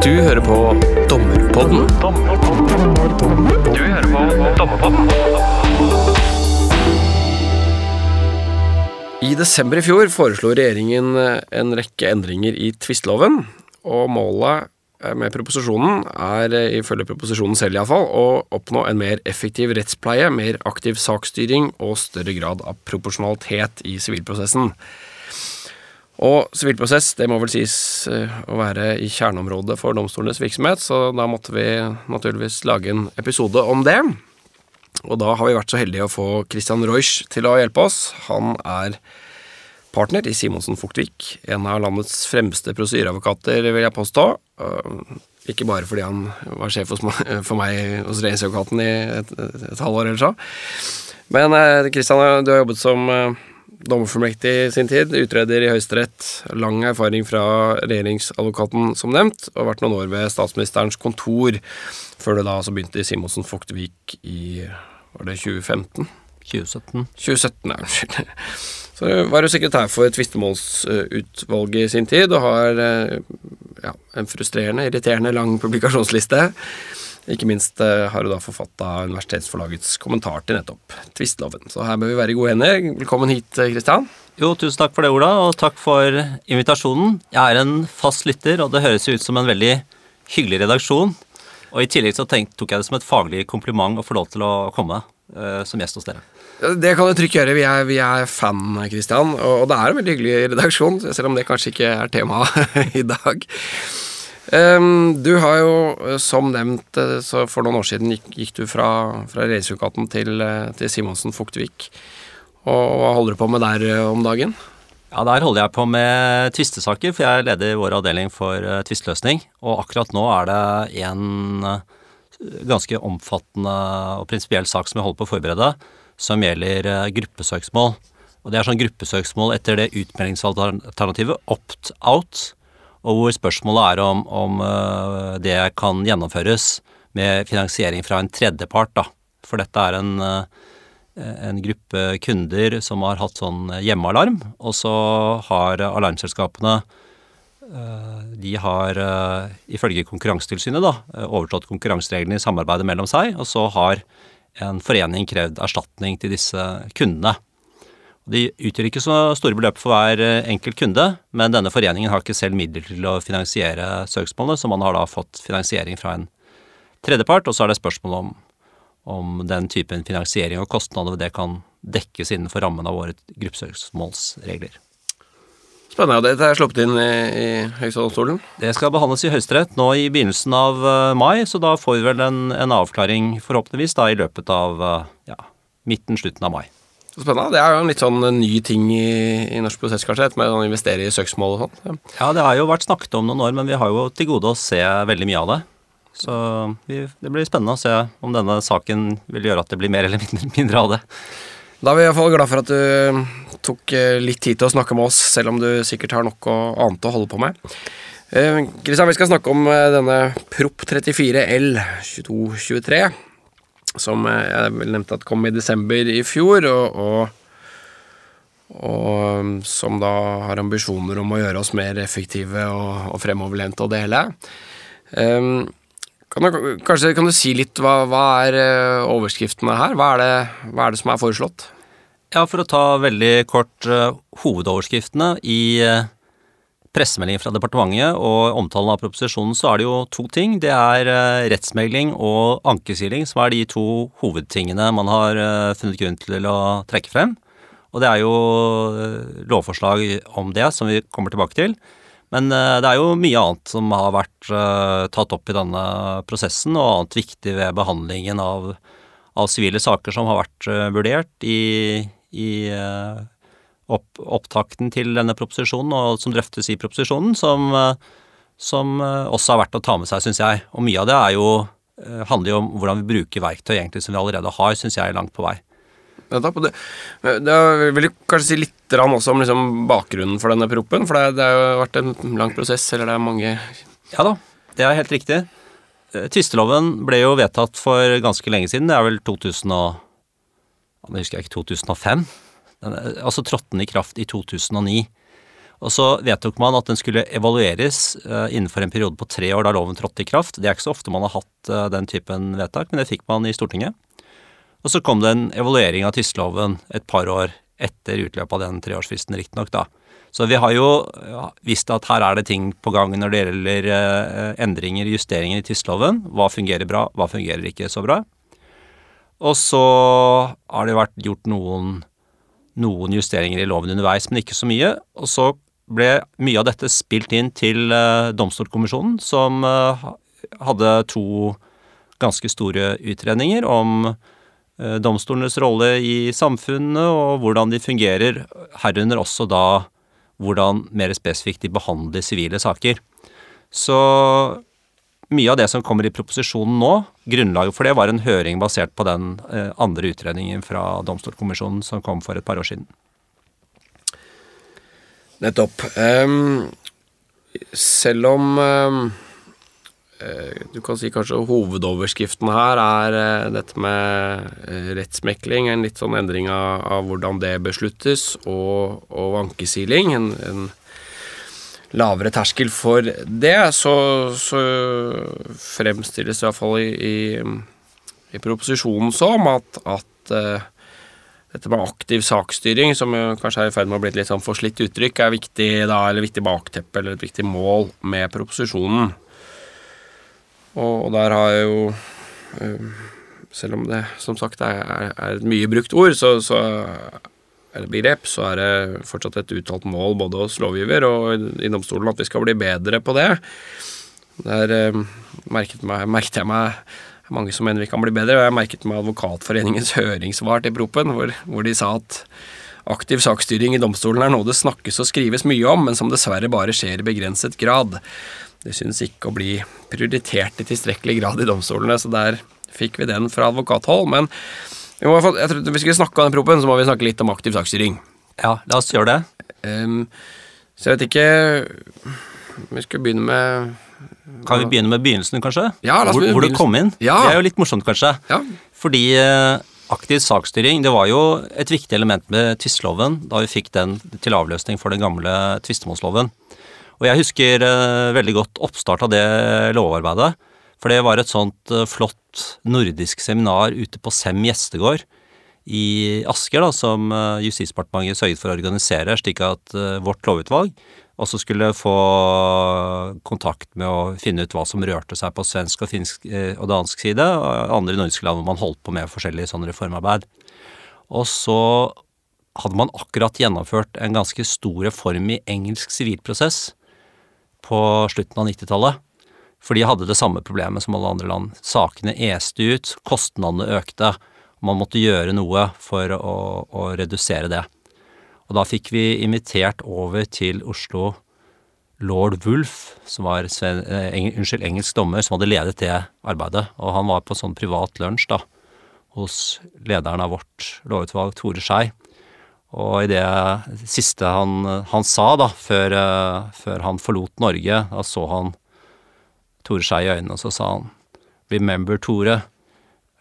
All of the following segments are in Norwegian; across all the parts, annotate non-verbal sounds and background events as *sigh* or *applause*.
Du hører på Dommerpodden. Du hører på Dommerpodden. I desember i fjor foreslo regjeringen en rekke endringer i tvistloven, og målet med proposisjonen er, ifølge proposisjonen selv iallfall, å oppnå en mer effektiv rettspleie, mer aktiv saksstyring og større grad av proporsjonalitet i sivilprosessen. Og sivilprosess det må vel sies eh, å være i kjerneområdet for domstolenes virksomhet, så da måtte vi naturligvis lage en episode om det. Og da har vi vært så heldige å få Christian Reusch til å hjelpe oss. Han er partner i Simonsen Fugtvik, en av landets fremste prosedyreadvokater, vil jeg påstå. Eh, ikke bare fordi han var sjef for meg hos regjeringsadvokaten i et, et, et halvår eller så. Men eh, du har jobbet som dommerfullmektig i sin tid, utreder i Høyesterett, lang erfaring fra regjeringsadvokaten, som nevnt, og vært noen år ved statsministerens kontor, før det da altså begynte i Simonsen Fogtevik i var det 2015? 2017. 2017, ja, unnskyld. *laughs* Så var du sekretær for tvistemålsutvalget i sin tid, og har ja, en frustrerende, irriterende lang publikasjonsliste. Ikke minst uh, har du da forfatta Universitetsforlagets kommentar til nettopp tvistloven. Så her bør vi være i gode hender. Velkommen hit, Kristian. Jo, tusen takk for det, Ola, og takk for invitasjonen. Jeg er en fast lytter, og det høres ut som en veldig hyggelig redaksjon. Og i tillegg så tenkt, tok jeg det som et faglig kompliment å få lov til å komme uh, som gjest hos dere. Det kan du trygt gjøre. Vi er, vi er fan, Kristian. Og, og det er en veldig hyggelig redaksjon, selv om det kanskje ikke er temaet *laughs* i dag. Um, du har jo, eh, som nevnt, eh, så for noen år siden gikk, gikk du fra, fra regjeringsadvokaten til, eh, til Simonsen Fuktvik. Og hva holder du på med der om dagen? Ja, Der holder jeg på med tvistesaker, for jeg leder vår avdeling for tvisteløsning. Og akkurat nå er det en ganske omfattende og prinsipiell sak som jeg holder på å forberede, som gjelder gruppesøksmål. Og det er sånn gruppesøksmål etter det utmeldingsalternativet opt-out og hvor spørsmålet er om, om uh, det kan gjennomføres med finansiering fra en tredjepart. da. For dette er en, uh, en gruppe kunder som har hatt sånn hjemmealarm, og så har alarmselskapene uh, de har ifølge Konkurransetilsynet da, overtrådt konkurransereglene i samarbeidet mellom seg, og så har en forening krevd erstatning til disse kundene. De utgjør ikke så store beløp for hver eh, enkelt kunde, men denne foreningen har ikke selv midler til å finansiere søksmålene, så man har da fått finansiering fra en tredjepart, og så er det spørsmål om, om den typen finansiering og kostnader det kan dekkes innenfor rammen av våre gruppesøksmålsregler. Spennende. Dette er sluppet inn i, i Høyesterettsdomstolen? Det skal behandles i Høyesterett nå i begynnelsen av uh, mai, så da får vi vel en, en avklaring forhåpentligvis da i løpet av uh, ja, midten-slutten av mai. Så spennende. Det er jo en litt sånn ny ting i, i norsk prosess, kanskje, med å investere i søksmål og sånn. Ja. det har jo vært snakket om noen år, men vi har jo til gode å se veldig mye av det. Så vi, det blir spennende å se om denne saken vil gjøre at det blir mer eller mindre, *laughs* mindre av det. Da er vi iallfall glad for at du tok eh, litt tid til å snakke med oss, selv om du sikkert har noe annet å holde på med. Kristian, eh, vi skal snakke om eh, denne Prop 34 L 2223 som jeg nevnte at kom i desember i fjor, og, og, og, som da har ambisjoner om å gjøre oss mer effektive og, og fremoverlente og det hele. Um, kan du, kanskje kan du si litt hva, hva er eh, overskriftene her? Hva er, det, hva er, det, som er foreslått? Ja, For å ta veldig kort uh, hovedoverskriftene i uh, pressemelding fra departementet og omtalen av proposisjonen, så er det jo to ting. Det er eh, rettsmegling og ankesiling som er de to hovedtingene man har eh, funnet grunn til å trekke frem. Og det er jo eh, lovforslag om det som vi kommer tilbake til. Men det er jo mye annet som har vært tatt opp i denne prosessen, og annet viktig ved behandlingen av, av sivile saker som har vært vurdert i, i opp, opptakten til denne proposisjonen, og som drøftes i proposisjonen, som, eh, som eh, også er verdt å ta med seg, syns jeg. Og mye av det er jo, eh, handler jo om hvordan vi bruker verktøy egentlig som vi allerede har, syns jeg, langt på vei. Nettopp. Det, det vil du kanskje si litt også om liksom bakgrunnen for denne proppen? For det, det har vært en lang prosess, eller det er mange Ja da, det er helt riktig. Tvisteloven ble jo vedtatt for ganske lenge siden. Det er vel 2000 og, jeg husker ikke, 2005? Altså trådte den i kraft i 2009. Og så vedtok man at den skulle evalueres eh, innenfor en periode på tre år da loven trådte i kraft. Det er ikke så ofte man har hatt eh, den typen vedtak, men det fikk man i Stortinget. Og så kom det en evaluering av tvisteloven et par år etter utløpet av den treårsfristen, riktignok, da. Så vi har jo visst at her er det ting på gang når det gjelder eh, endringer, justeringer i tvisteloven. Hva fungerer bra, hva fungerer ikke så bra. Og så har det vært gjort noen, noen justeringer i loven underveis, men ikke så mye. Og så ble mye av dette spilt inn til uh, Domstolkommisjonen, som uh, hadde to ganske store utredninger om uh, domstolenes rolle i samfunnet og hvordan de fungerer, herunder også da hvordan mer spesifikt de behandler sivile saker. Så mye av det som kommer i proposisjonen nå, grunnlaget for det var en høring basert på den andre utredningen fra Domstolkommisjonen som kom for et par år siden. Nettopp. Um, selv om um, du kan si kanskje hovedoverskriften her er uh, dette med rettsmekling, en litt sånn endring av, av hvordan det besluttes, og, og ankesiling. En, en, lavere terskel for det, så, så fremstilles det iallfall i, i, i proposisjonen som at, at uh, dette med aktiv saksstyring, som kanskje er i ferd med å bli et litt sånn forslitt uttrykk, er viktig da, eller viktig bakteppe eller et viktig mål med proposisjonen. Og, der har jeg jo uh, Selv om det som sagt er, er et mye brukt ord, så, så eller så er det fortsatt et uttalt mål både hos lovgiver og i domstolen at vi skal bli bedre på det. Der eh, merket, meg, merket jeg meg mange som mener vi kan bli bedre. Jeg merket med Advokatforeningens *laughs* høringssvar til proppen, hvor, hvor, de sa at aktiv saksstyring i domstolen er noe det snakkes og skrives mye om, men som dessverre bare skjer i begrenset grad. Det synes ikke å bli prioritert i tilstrekkelig grad i domstolene, så der fikk vi den fra advokathold. Men må, jeg tror hvis vi skal snakke om den proppen, så må vi snakke litt om aktiv saksstyring. Ja, la oss gjøre det. Um, så jeg vet ikke Vi skal begynne med kan vi begynne med begynnelsen, kanskje? Ja, la oss hvor, hvor du kom inn. Ja. Det er jo litt morsomt, kanskje. Ja. Fordi eh, aktiv saksstyring det var jo et viktig element med tvisteloven da vi fikk den til avløsning for den gamle tvistemålsloven. Og jeg husker eh, veldig godt oppstart av det lovarbeidet. For det var et sånt eh, flott nordisk seminar ute på Sem gjestegård i Asker, da, som Justisdepartementet sørget for å organisere, slik at vårt lovutvalg og så skulle få kontakt med å finne ut hva som rørte seg på svensk og finsk eh, og dansk side, og andre nordiske land hvor man holdt på med forskjellig sånn reformarbeid. Og så hadde man akkurat gjennomført en ganske stor reform i engelsk sivilprosess på slutten av 90-tallet. For de hadde det samme problemet som alle andre land. Sakene este ut, kostnadene økte, man måtte gjøre noe for å, å redusere det. Og da fikk vi invitert over til Oslo lord Wulf, som var sven, eh, eng, unnskyld, engelsk dommer, som hadde ledet det arbeidet. Og han var på sånn privat lunsj da, hos lederen av vårt lovutvalg, Tore Skei. Og i det siste han, han sa da, før, uh, før, han forlot Norge, da så han Tore Skei i øynene, og så sa han Remember, Tore,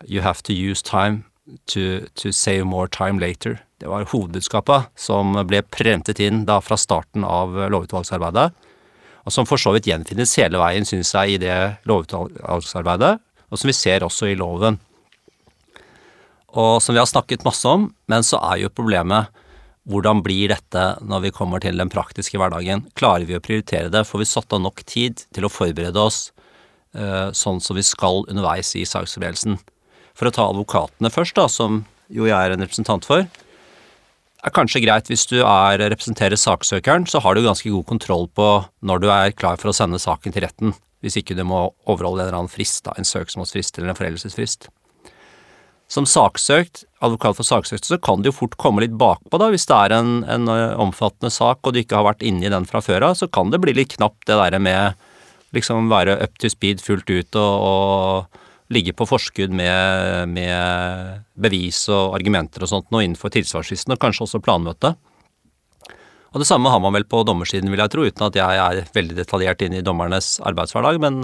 you have to use time to, to save more time later. Det var hovedbudskapet som ble prentet inn da fra starten av lovutvalgsarbeidet, og som for så vidt gjenfinnes hele veien, syns jeg, i det lovutvalgsarbeidet, og som vi ser også i loven. Og som vi har snakket masse om, men så er jo problemet hvordan blir dette når vi kommer til den praktiske hverdagen? Klarer vi å prioritere det? Får vi satt av nok tid til å forberede oss uh, sånn som vi skal underveis i saksforberedelsen? For å ta advokatene først, da, som jo jeg er en representant for er kanskje greit hvis du er, representerer saksøkeren, så har du ganske god kontroll på når du er klar for å sende saken til retten, hvis ikke du må overholde en eller annen frist, da, en søksmålsfrist eller en foreldelsesfrist. Som saksøkt, advokat for saksøkt, så kan du jo fort komme litt bakpå, da, hvis det er en, en eh, omfattende sak og du ikke har vært inne i den fra før av, så kan det bli litt knapt det derre med liksom være up to speed fullt ut og, og ligge på forskudd med, med, bevis og argumenter og sånt nå innenfor tilsvarsfristen, og kanskje også planmøte. Og det samme har man vel på dommersiden, vil jeg tro, uten at jeg er veldig detaljert inn i dommernes arbeidshverdag, men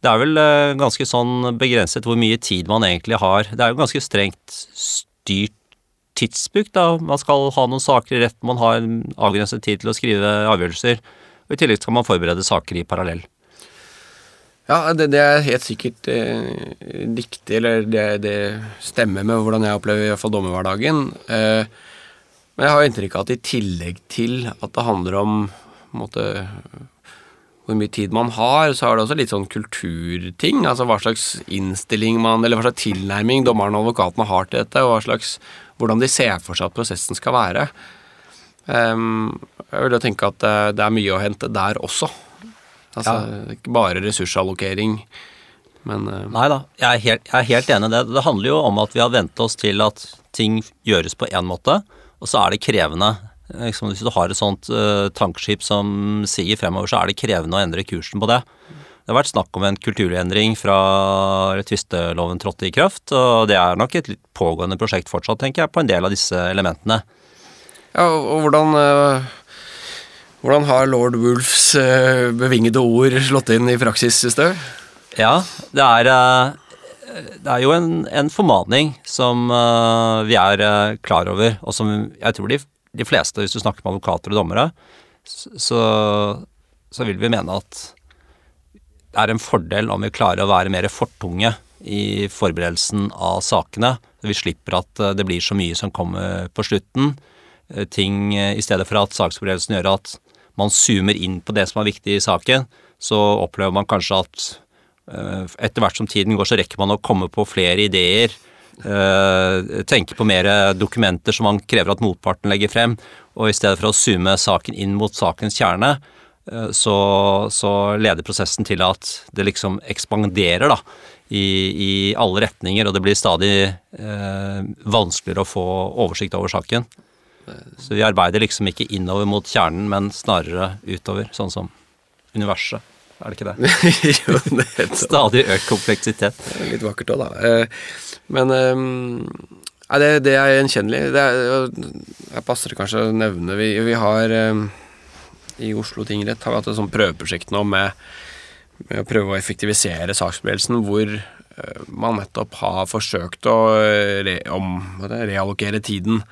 det er vel eh, ganske sånn begrenset hvor mye tid man egentlig har. Det er jo ganske strengt styrt tidsbruk, da. Man skal ha noen saker i retten, man har en avgrenset tid til å skrive avgjørelser. Og i tillegg skal man forberede saker i parallell. Ja, det, det er helt sikkert eh, riktig, eller det, det, stemmer med hvordan jeg opplever i hvert fall dommerhverdagen. Eh, men jeg har inntrykk av at i tillegg til at det handler om måte, hvor mye tid man har, så er det også litt sånn kulturting. Altså hva slags innstilling man, eller hva slags tilnærming dommerne og advokatene har til dette, og hva slags, hvordan de ser for seg at prosessen skal være. Um, jeg vil jo tenke at det er mye å hente der også. Altså ja. ikke bare ressursallokering, men uh, Nei da, jeg er, helt, jeg er helt enig i det. Det handler jo om at vi har vent oss til at ting gjøres på én måte, og så er det krevende Liksom, hvis du har et sånt uh, tankskip som sier fremover, så er det krevende å endre kursen på det. Det har vært snakk om en kulturendring fra tvisteloven trådte i kraft, og det er nok et litt pågående prosjekt fortsatt, tenker jeg, på en del av disse elementene. Ja, og hvordan, uh, hvordan har lord Wolfs uh, bevingede ord slått inn i praksis, Stø? Ja, det er det er jo en, en formaning som uh, vi er uh, klar over, og som jeg tror de de fleste, hvis du snakker med advokater og dommere, så, så vil vi mene at det er en fordel om vi klarer å være mer fortunge i forberedelsen av sakene. Vi slipper at eh, det blir så mye som kommer på slutten. Eh, ting eh, I stedet for at saksforberedelsen gjør at man zoomer inn på det som er viktig i saken, så opplever man kanskje at etter hvert som tiden går, så rekker man å komme på flere ideer tenke på mer dokumenter som man krever at motparten legger frem, og i stedet for å zoome saken inn mot sakens kjerne, uh, så, så, leder prosessen til at det liksom ekspanderer da, i, i alle retninger, og det blir stadig eh, vanskeligere å få oversikt over saken. Så vi arbeider liksom ikke innover mot kjernen, men snarere utover, sånn som universet er det ikke det? *laughs* jo, det er Stadig økt kompleksitet. Litt vakkert òg, da. Eh, men um, det, det, er gjenkjennelig. Det Jeg passer kanskje å nevne Vi, vi har um, I Oslo tingrett har vi hatt et sånt prøveprosjekt nå med, med, å prøve å effektivisere saksbevegelsen, hvor man nettopp har forsøkt å re, om, reallokere tiden.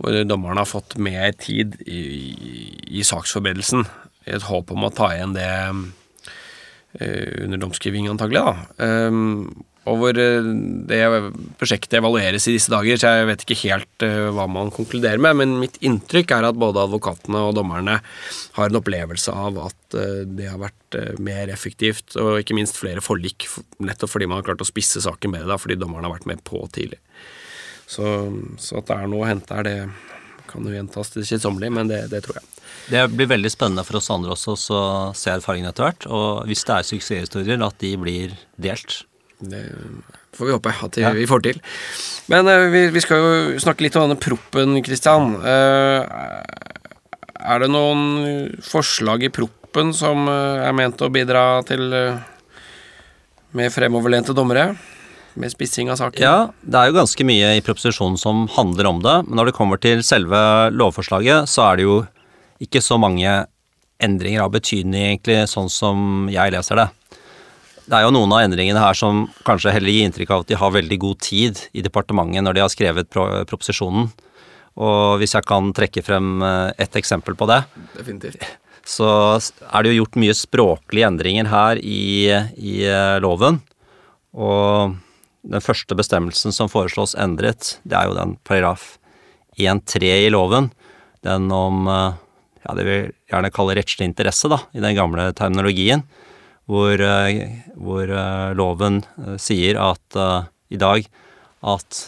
Hvor dommerne har fått mer tid i, i, i saksforberedelsen i et håp om å ta igjen det Eh, under domskriving, antagelig. da. Um, og hvor eh, det prosjektet evalueres i disse dager, så jeg vet ikke helt uh, hva man konkluderer med. Men mitt inntrykk er at både advokatene og dommerne har en opplevelse av at det har vært mer effektivt, og ikke minst flere forlik, nettopp fordi man har klart å spisse saken bedre, da, fordi dommerne har vært med på tidlig. Så, så at det er noe å hente her, det kan jo gjentas til det men det, det tror jeg. Det blir veldig spennende for oss andre også å se erfaringene etter hvert. Og hvis det er suksesshistorier, at de blir delt. Det får vi håpe at ja. vi får til. Men uh, vi, vi, skal jo snakke litt om denne proppen, Kristian. Uh, er det noen forslag i proppen som uh, er ment å bidra til mer fremoverlente dommere? Med spissing av saken? Ja, det er jo ganske mye i proposisjonen som handler om det. Men når det kommer til selve lovforslaget, så er det jo ikke så mange endringer av betydning, egentlig, sånn som jeg leser det. Det er jo noen av endringene her som kanskje heller gir inntrykk av at de har veldig god tid i departementet når de har skrevet pro proposisjonen. Og hvis jeg kan trekke frem eh, et eksempel på det Definitivt. Så er det jo gjort mye språklige endringer her i, i eh, loven. Og den første bestemmelsen som foreslås endret, det er jo den paragraf 1-3 i loven. Den om eh, ja, det vi gjerne kaller rettslig interesse, da, i den gamle terminologien, hvor, eh, hvor uh, loven uh, sier at i dag at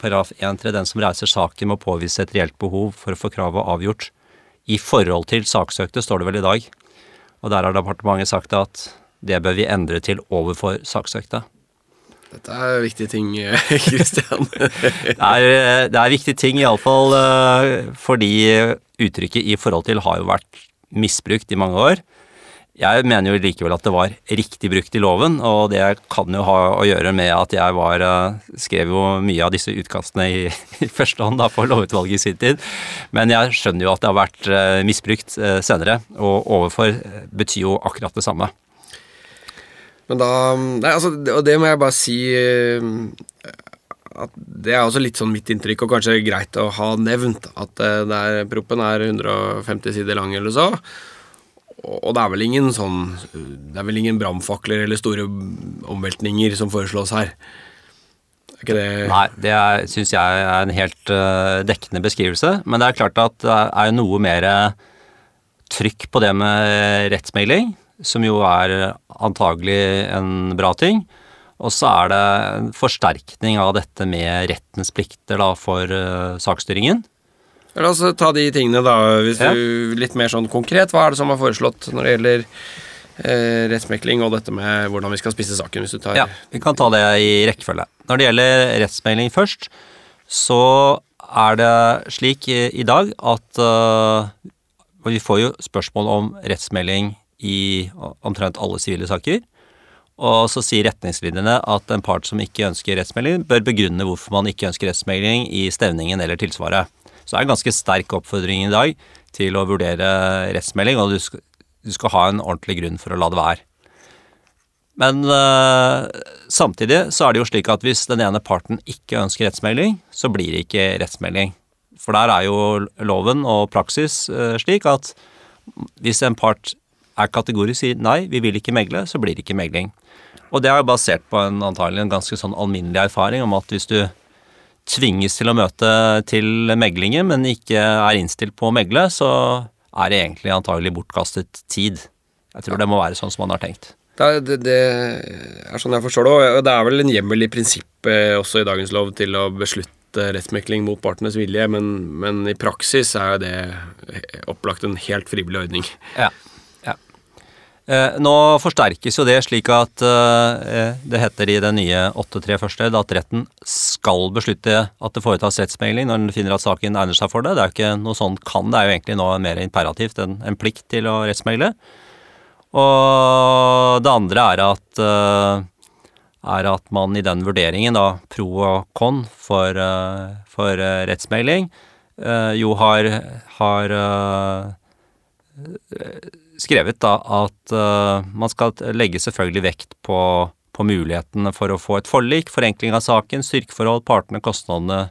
paragraf 1-3, den som reiser saken må påvise et reelt behov for å få kravet avgjort i forhold til saksøkte, står det vel i dag. Og der har departementet sagt at det bør vi endre til overfor saksøkte. Dette er viktige ting, *laughs* Kristian. det, er, det er viktige ting, iallfall fordi uttrykket 'i forhold til' har jo vært misbrukt i mange år. Jeg mener jo likevel at det var riktig brukt i loven, og det kan jo ha å gjøre med at jeg var eh, skrev jo mye av disse utkastene i, *laughs* i første hånd da for lovutvalget i sin tid. Men jeg skjønner jo at det har vært eh, misbrukt eh, senere, og overfor betyr jo akkurat det samme. Men da Nei, altså, og det må jeg bare si at det er også litt sånn mitt inntrykk, og kanskje greit å ha nevnt, at uh, der proppen er 150 sider lang eller så. Og det er vel ingen sånn Det er vel ingen brannfakler eller store omveltninger som foreslås her. Er ikke det Nei, det syns jeg er en helt uh, dekkende beskrivelse. Men det er klart at det er noe mer trykk på det med rettsmegling, som jo er antagelig en bra ting. Og så er det en forsterkning av dette med rettens plikter da, for uh, saksstyringen. La oss ta de tingene, da. Hvis ja. du, litt mer sånn konkret. Hva er det som er foreslått når det gjelder uh, rettsmekling og dette med hvordan vi skal spisse saken? hvis du tar... Ja, Vi kan ta det i rekkefølge. Når det gjelder rettsmekling først, så er det slik i, i dag at uh, vi får jo spørsmål om rettsmelding i omtrent alle sivile saker. Og så sier retningslinjene at en part som ikke ønsker rettsmelding, bør begrunne hvorfor man ikke ønsker rettsmelding i stevningen eller tilsvaret. Så det er en ganske sterk oppfordring i dag til å vurdere rettsmelding, og du skal, du skal ha en ordentlig grunn for å la det være. Men øh, samtidig så er det jo slik at hvis den ene parten ikke ønsker rettsmelding, så blir det ikke rettsmelding. For der er jo loven og praksis øh, slik at hvis en part er kategorisk sier nei, vi vil ikke megle, så blir det ikke megling. Og det er jo basert på en antagelig en ganske sånn alminnelig erfaring om at hvis du tvinges til å møte til meglingen, men ikke er innstilt på å megle, så er det egentlig antagelig bortkastet tid. Jeg tror det må være sånn som man har tenkt. Det, det, det er sånn jeg forstår det, og det er vel en hjemmel i prinsippet også i dagens lov til å beslutte rettsmekling mot partenes vilje, men, men i praksis er det opplagt en helt frivillig ordning. Ja. Eh, nå forsterkes jo det slik at eh, det heter i den nye 8.3 første at retten skal beslutte at det foretas rettsmegling når den finner at saken egner seg for det. Det er jo ikke noe sånn kan, det er jo egentlig nå mer imperativt enn en plikt til å rettsmegle. Og det andre er at, eh, er at man i den vurderingen, da, pro og con for, for rettsmegling, jo har, har skrevet da at uh, man skal legge selvfølgelig vekt på, på mulighetene for å få et forlik, forenkling av saken, styrkeforhold, partene, kostnadene,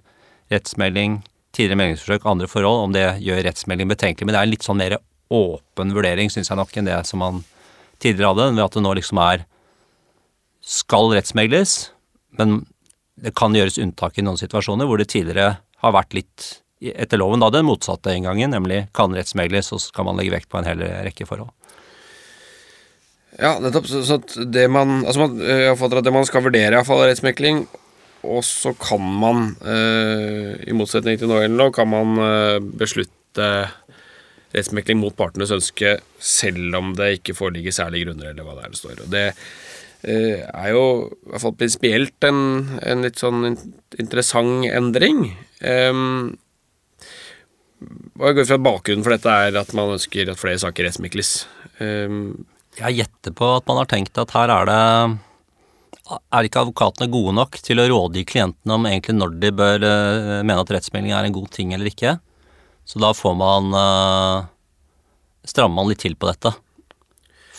rettsmelding, tidligere meldingsforsøk andre forhold, om det gjør rettsmelding betenkelig. Men det er en litt sånn mer åpen vurdering, syns jeg nok, enn det som man tidligere hadde, ved at det nå liksom er skal rettsmegles, men det kan gjøres unntak i noen situasjoner hvor det tidligere har vært litt etter loven da den motsatte inngangen, nemlig kan rettsmegler, så skal man legge vekt på en hel rekke forhold. Ja, nettopp. Så, så det man Altså, man, jeg at det man skal vurdere, iallfall er rettsmekling. Og så kan man, eh, i motsetning til nå gjeldende lov, kan man eh, beslutte rettsmekling mot partenes ønske selv om det ikke foreligger særlige grunner, eller hva det er det står. Og det eh, er jo i hvert fall prinsipielt en, en, litt sånn interessant endring. Um, jeg går fra bakgrunnen for dette er at man ønsker at flere saker rettsmikles. Um, jeg gjetter på at man har tenkt at her er det Er ikke advokatene gode nok til å rådgi klientene om egentlig når de bør uh, mene at rettsmelding er en god ting eller ikke? Så da får man uh, Strammer man litt til på dette.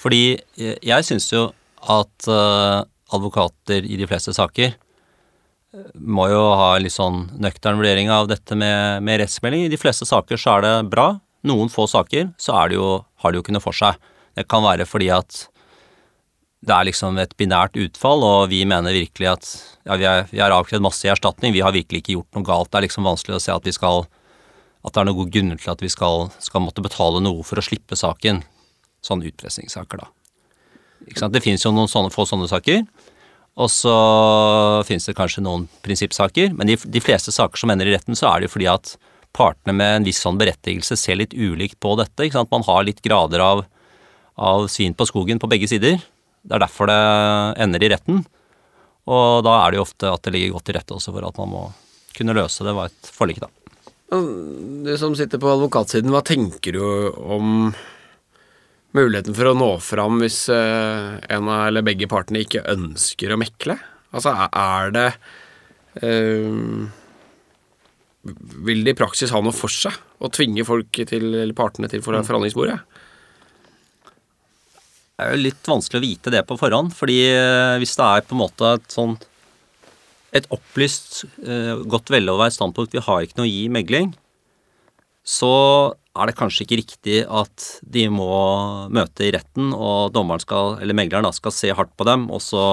Fordi jeg, jeg syns jo at uh, advokater i de fleste saker må jo ha en litt sånn nøktern vurdering av dette med, med, rettsmelding. I de fleste saker så er det bra. Noen få saker så det jo, har det jo kunnet for seg. Det kan være fordi at det er liksom et binært utfall, og vi mener virkelig at ja, vi, har avkrevd masse i erstatning, vi har virkelig ikke gjort noe galt. Det er liksom vanskelig å se at vi skal at det er noen god grunn til at vi skal, skal måtte betale noe for å slippe saken. Sånne utpressingssaker, da. Det finnes jo noen sånne, få sånne saker. Og så finnes det kanskje noen prinsippsaker, men de, de, fleste saker som ender i retten, så er det jo fordi at partene med en viss sånn berettigelse ser litt ulikt på dette. ikke sant? Man har litt grader av, av svin på skogen på begge sider. Det er derfor det ender i retten. Og da er det jo ofte at det ligger godt til rette også for at man må kunne løse det ved et forlik, da. Du som sitter på advokatsiden, hva tenker du om muligheten for å nå fram hvis uh, en av eller begge partene ikke ønsker å mekle? Altså, er det uh, Vil det i praksis ha noe for seg å tvinge folk til, eller partene til for forhandlingsbordet? Det er jo litt vanskelig å vite det på forhånd, fordi uh, hvis det er på en måte et sånn et opplyst, eh, godt veloverveid standpunkt, vi har ikke noe å gi megling, så er det kanskje ikke riktig at de må møte i retten, og dommeren skal, eller megleren da, skal se hardt på dem, og så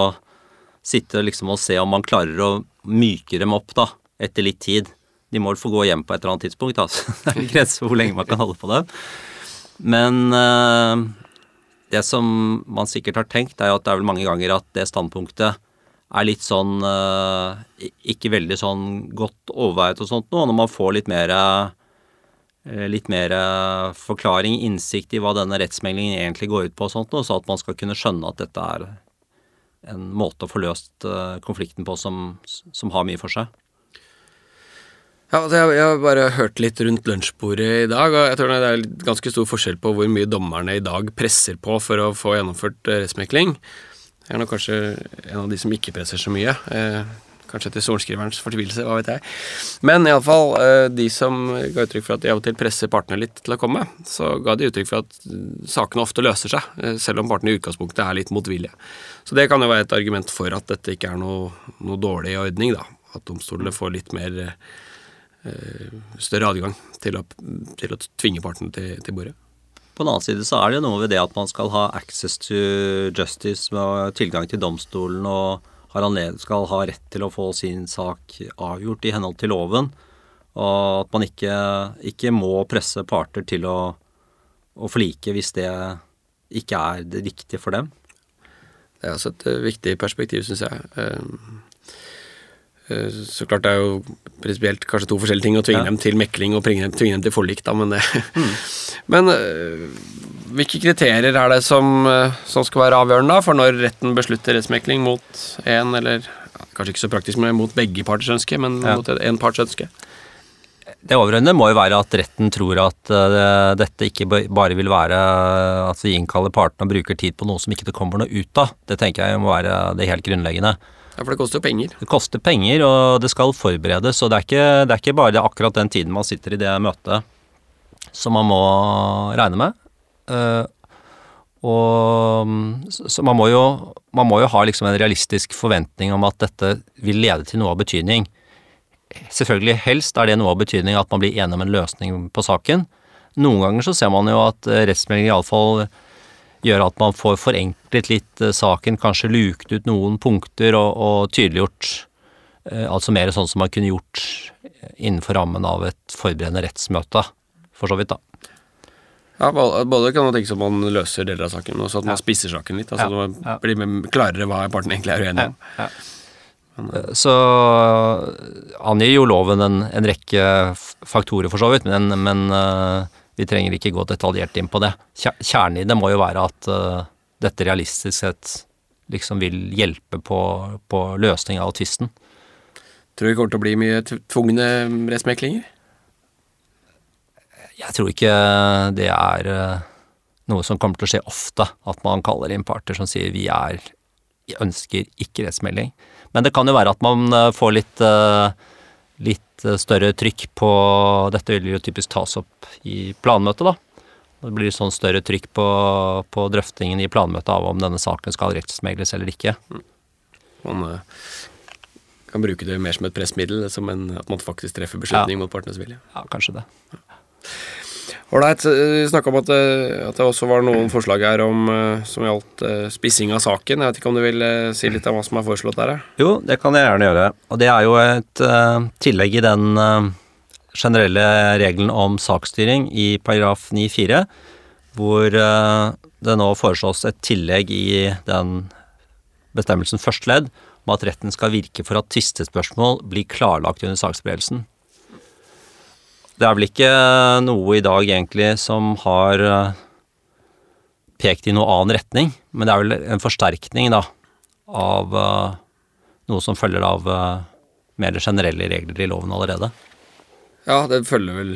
sitte liksom og se om man klarer å myke dem opp da, etter litt tid. De må få gå hjem på et eller annet tidspunkt. Da. *laughs* Det er en grense for hvor lenge man kan holde på dem. Men øh, det som man sikkert har tenkt, er jo at det er vel mange ganger at det standpunktet er litt sånn øh, Ikke veldig sånn godt overveiet og sånt noe. Når man får litt mer Eh, litt mer eh, forklaring, innsikt i hva denne rettsmeglingen egentlig går ut på, og sånt, og så at man skal kunne skjønne at dette er en måte å få løst eh, konflikten på som, som har mye for seg. Ja, altså jeg, har bare hørt litt rundt lunsjbordet i dag, og jeg tror det er ganske stor forskjell på hvor mye dommerne i dag presser på for å få gjennomført rettsmekling. Jeg er nok kanskje en av de som ikke presser så mye. Kanskje til sorenskriverens fortvilelse, hva vet jeg. Men iallfall, eh, de som ga uttrykk for at de av og til presser partene litt til å komme, så ga de uttrykk for at sakene ofte løser seg, eh, selv om partene i utgangspunktet er litt motvillige. Så det kan jo være et argument for at dette ikke er noe, noe dårlig ordning, da. At domstolene får litt mer større adgang til å, til å tvinge partene til, til bordet. På den annen side så er det noe ved det at man skal ha access to justice med tilgang til domstolen og skal ha rett til å få sin sak avgjort i henhold til loven, og at man ikke, ikke må presse parter til å, å, forlike hvis det ikke er det riktige for dem. Det er altså et eh, viktig perspektiv, syns jeg. Eh, eh, så klart det er jo prinsipielt kanskje to forskjellige ting å tvinge ja. dem til mekling og tvinge tvinge dem til forlik, da, men det mm. *laughs* Men hvilke kriterier er det som, eh, som, skal være avgjørende da, for når retten beslutter rettsmekling mot en, eller kanskje ikke så praktisk, men mot begge parters ønske, men ja. mot en parts ønske? Det overordnede må jo være at retten tror at uh, dette ikke bare vil være at vi innkaller partene og bruker tid på noe som ikke det kommer noe ut av. Det tenker jeg må være det helt grunnleggende. Ja, For det koster jo penger? Det koster penger, og det skal forberedes. Og det er ikke, det er ikke bare akkurat den tiden man sitter i det møtet som man må regne med. Uh, og så man må, jo, man må jo ha liksom en realistisk forventning om at dette vil lede til noe av betydning. Selvfølgelig helst er det noe av betydning at man blir enig om en løsning på saken. Noen ganger så ser man jo at rettsmeldingen rettsmelding iallfall gjør at man får forenklet litt eh, saken, kanskje luket ut noen punkter og, og tydeliggjort Altså mer sånn som man kunne gjort innenfor rammen av et forberedende rettsmøte, for så vidt, da. Ja, Både kan man tenke seg at man løser deler av saken, og også at man spisser saken litt. altså ja, ja. blir klarere hva partene egentlig er uenige om. Ja, men, eh, så angir jo loven en, en, rekke faktorer, for så vidt, men, men uh, vi trenger ikke gå detaljert inn på det. Kjernen i det må jo være at uh, dette realistisk sett liksom vil hjelpe på, på løsning av tvisten. Tror du det kommer til å bli mye tvungne rettsmeklinger? Jeg tror ikke det er eh, noe som kommer til å skje ofte, at man kaller inn parter som sier vi er ønsker ikke rettsmelding. Men det kan jo være at man eh, får litt, eh, litt større trykk på Dette vil jo typisk tas opp i planmøtet, da. Det blir sånn større trykk på, på drøftingen i planmøtet av om denne saken skal rettsmegles eller ikke. Man kan bruke det mer som et pressmiddel, som en, at man faktisk treffer beslutning ja. mot partenes vilje. Ja, kanskje det. Ja. Ålreit. Vi snakka om at eh, at det, også var noen forslag her om, eh, som gjaldt eh, spissing av saken. Jeg vet ikke om du vil si litt om hva som er foreslått der? Jo, det kan jeg gjerne gjøre. Og det er jo et uh, tillegg i den uh, generelle regelen om saksstyring i paragraf 9-4, hvor uh, det nå foreslås et tillegg i den bestemmelsen første ledd om at retten skal virke for at tvistespørsmål blir klarlagt under saksberedelsen. Det er vel ikke noe i dag egentlig som har eh, pekt i noen annen retning, men det er vel en forsterkning da, av uh, noe som følger av uh, mer generelle regler i loven allerede. Ja, det følger vel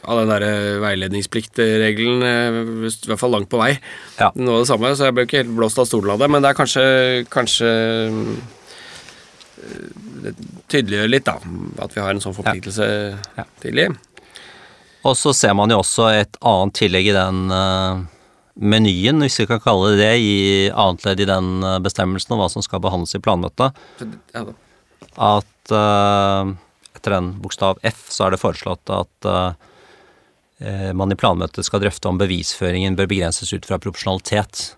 av den derre veiledningspliktregelen, i hvert fall langt på vei. Ja. Noe av det samme, så jeg ble ikke helt blåst av stolen av det, men det er kanskje, kanskje det tydeliggjør litt, da, at vi har en sånn forpliktelse ja. Ja. tidlig. Og så ser man jo også et annet tillegg i den uh, menyen, hvis vi kan kalle det det, i annet ledd i den uh, bestemmelsen om hva som skal behandles i planmøtet. at uh, etter den bokstav F så er det foreslått at uh, man i planmøtet skal drøfte om bevisføringen bør begrenses ut fra proporsjonalitet.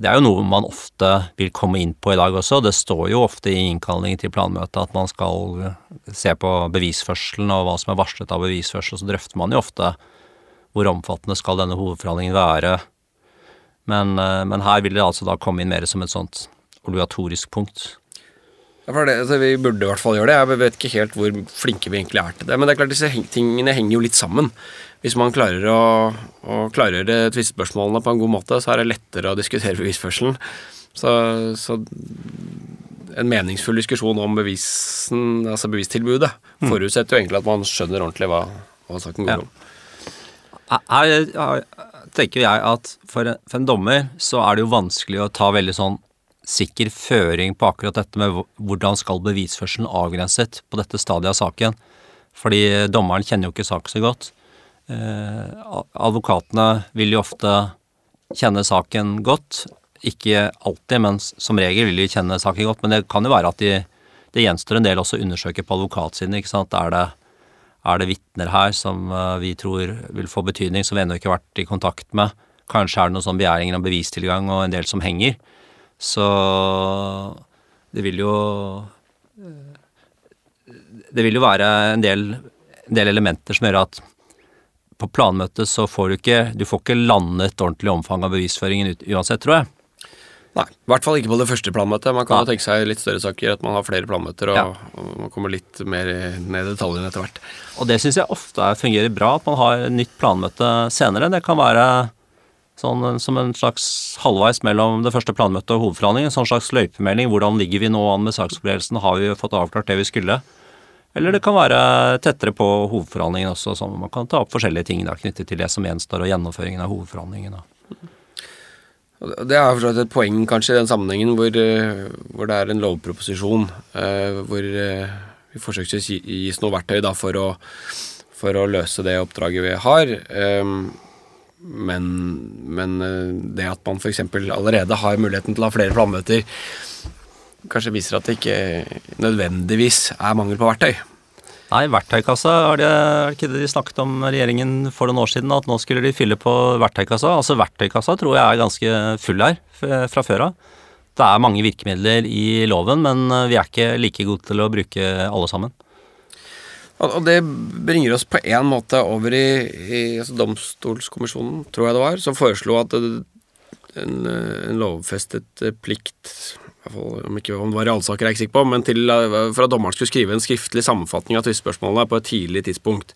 Det er jo noe man ofte vil komme inn på i dag også. Det står jo ofte i innkallingen til planmøtet at man skal se på bevisførselen og hva som er varslet av bevisførsel, så drøfter man jo ofte hvor omfattende skal denne hovedforhandlingen være. Men, men her vil det altså da komme inn mer som et sånt obligatorisk punkt. Det, altså, vi burde i hvert fall gjøre det. Jeg vet ikke helt hvor flinke vi egentlig er til det. Men det er klart disse tingene henger jo litt sammen. Hvis man klarer å, å klargjøre tvistespørsmålene på en god måte, så er det lettere å diskutere bevisførselen. Så, så en meningsfull diskusjon om bevisen, altså bevistilbudet mm. forutsetter jo egentlig at man skjønner ordentlig hva, hva saken går ja. om. Her, her, tenker jeg at for en, for en dommer så er det jo vanskelig å ta veldig sånn sikker føring på akkurat dette med hvordan skal bevisførselen avgrenset på dette stadiet av saken. Fordi dommeren kjenner jo ikke saken så godt. Eh, advokatene vil jo ofte kjenne saken godt. Ikke alltid, men som regel vil de kjenne saken godt. Men det kan jo være at de, det gjenstår en del også å undersøke på advokatsiden. ikke sant? Er det, er det vitner her som uh, vi tror vil få betydning, som vi ennå ikke har vært i kontakt med? Kanskje er det noen sånn begjæringer om bevistilgang og en del som henger. Så det vil jo Det vil jo være en del, en del elementer som gjør at på planmøtet så får du ikke Du får ikke landet ordentlig omfang av bevisføringen uansett, tror jeg. Nei, i hvert fall ikke på det første planmøtet. Man kan jo tenke seg litt større saker, at man har flere planmøter og, ja. og man kommer litt mer ned i detaljene etter hvert. Og det syns jeg ofte fungerer bra, at man har nytt planmøte senere. Det kan være Sånn som en slags halvveis mellom det første planmøtet og hovedforhandlingen. En sånn slags løypemelding. Hvordan ligger vi nå an med saksopplevelsen? Har vi fått avklart det vi skulle? Eller det kan være tettere på hovedforhandlingen også, så man kan ta opp forskjellige ting da, knyttet til det som gjenstår, og gjennomføringen av hovedforhandlingen. Det er for et poeng kanskje i den sammenhengen hvor, eh, hvor det er en lovproposisjon eh, hvor eh, vi forsøksvis gis noe verktøy da, for, å, for å løse det oppdraget vi har. Um, men, men det at man f.eks. allerede har muligheten til å ha flere flammøter, kanskje viser at det ikke nødvendigvis er mangel på verktøy. Nei, verktøykassa, er det, er ikke det de snakket om regjeringen for noen år siden? At nå skulle de fylle på verktøykassa? Altså verktøykassa tror jeg er ganske full her fra før av. Det er mange virkemidler i loven, men eh, vi er ikke like gode til å bruke alle sammen. Og det bringer oss på en måte over i, i altså Domstolskommisjonen, tror jeg det var, som foreslo at en, en lovfestet plikt om ikke om det var i alle saker, er jeg ikke sikker på, men til, for at dommeren skulle skrive en skriftlig sammenfatning av tvistspørsmålene på et tidlig tidspunkt.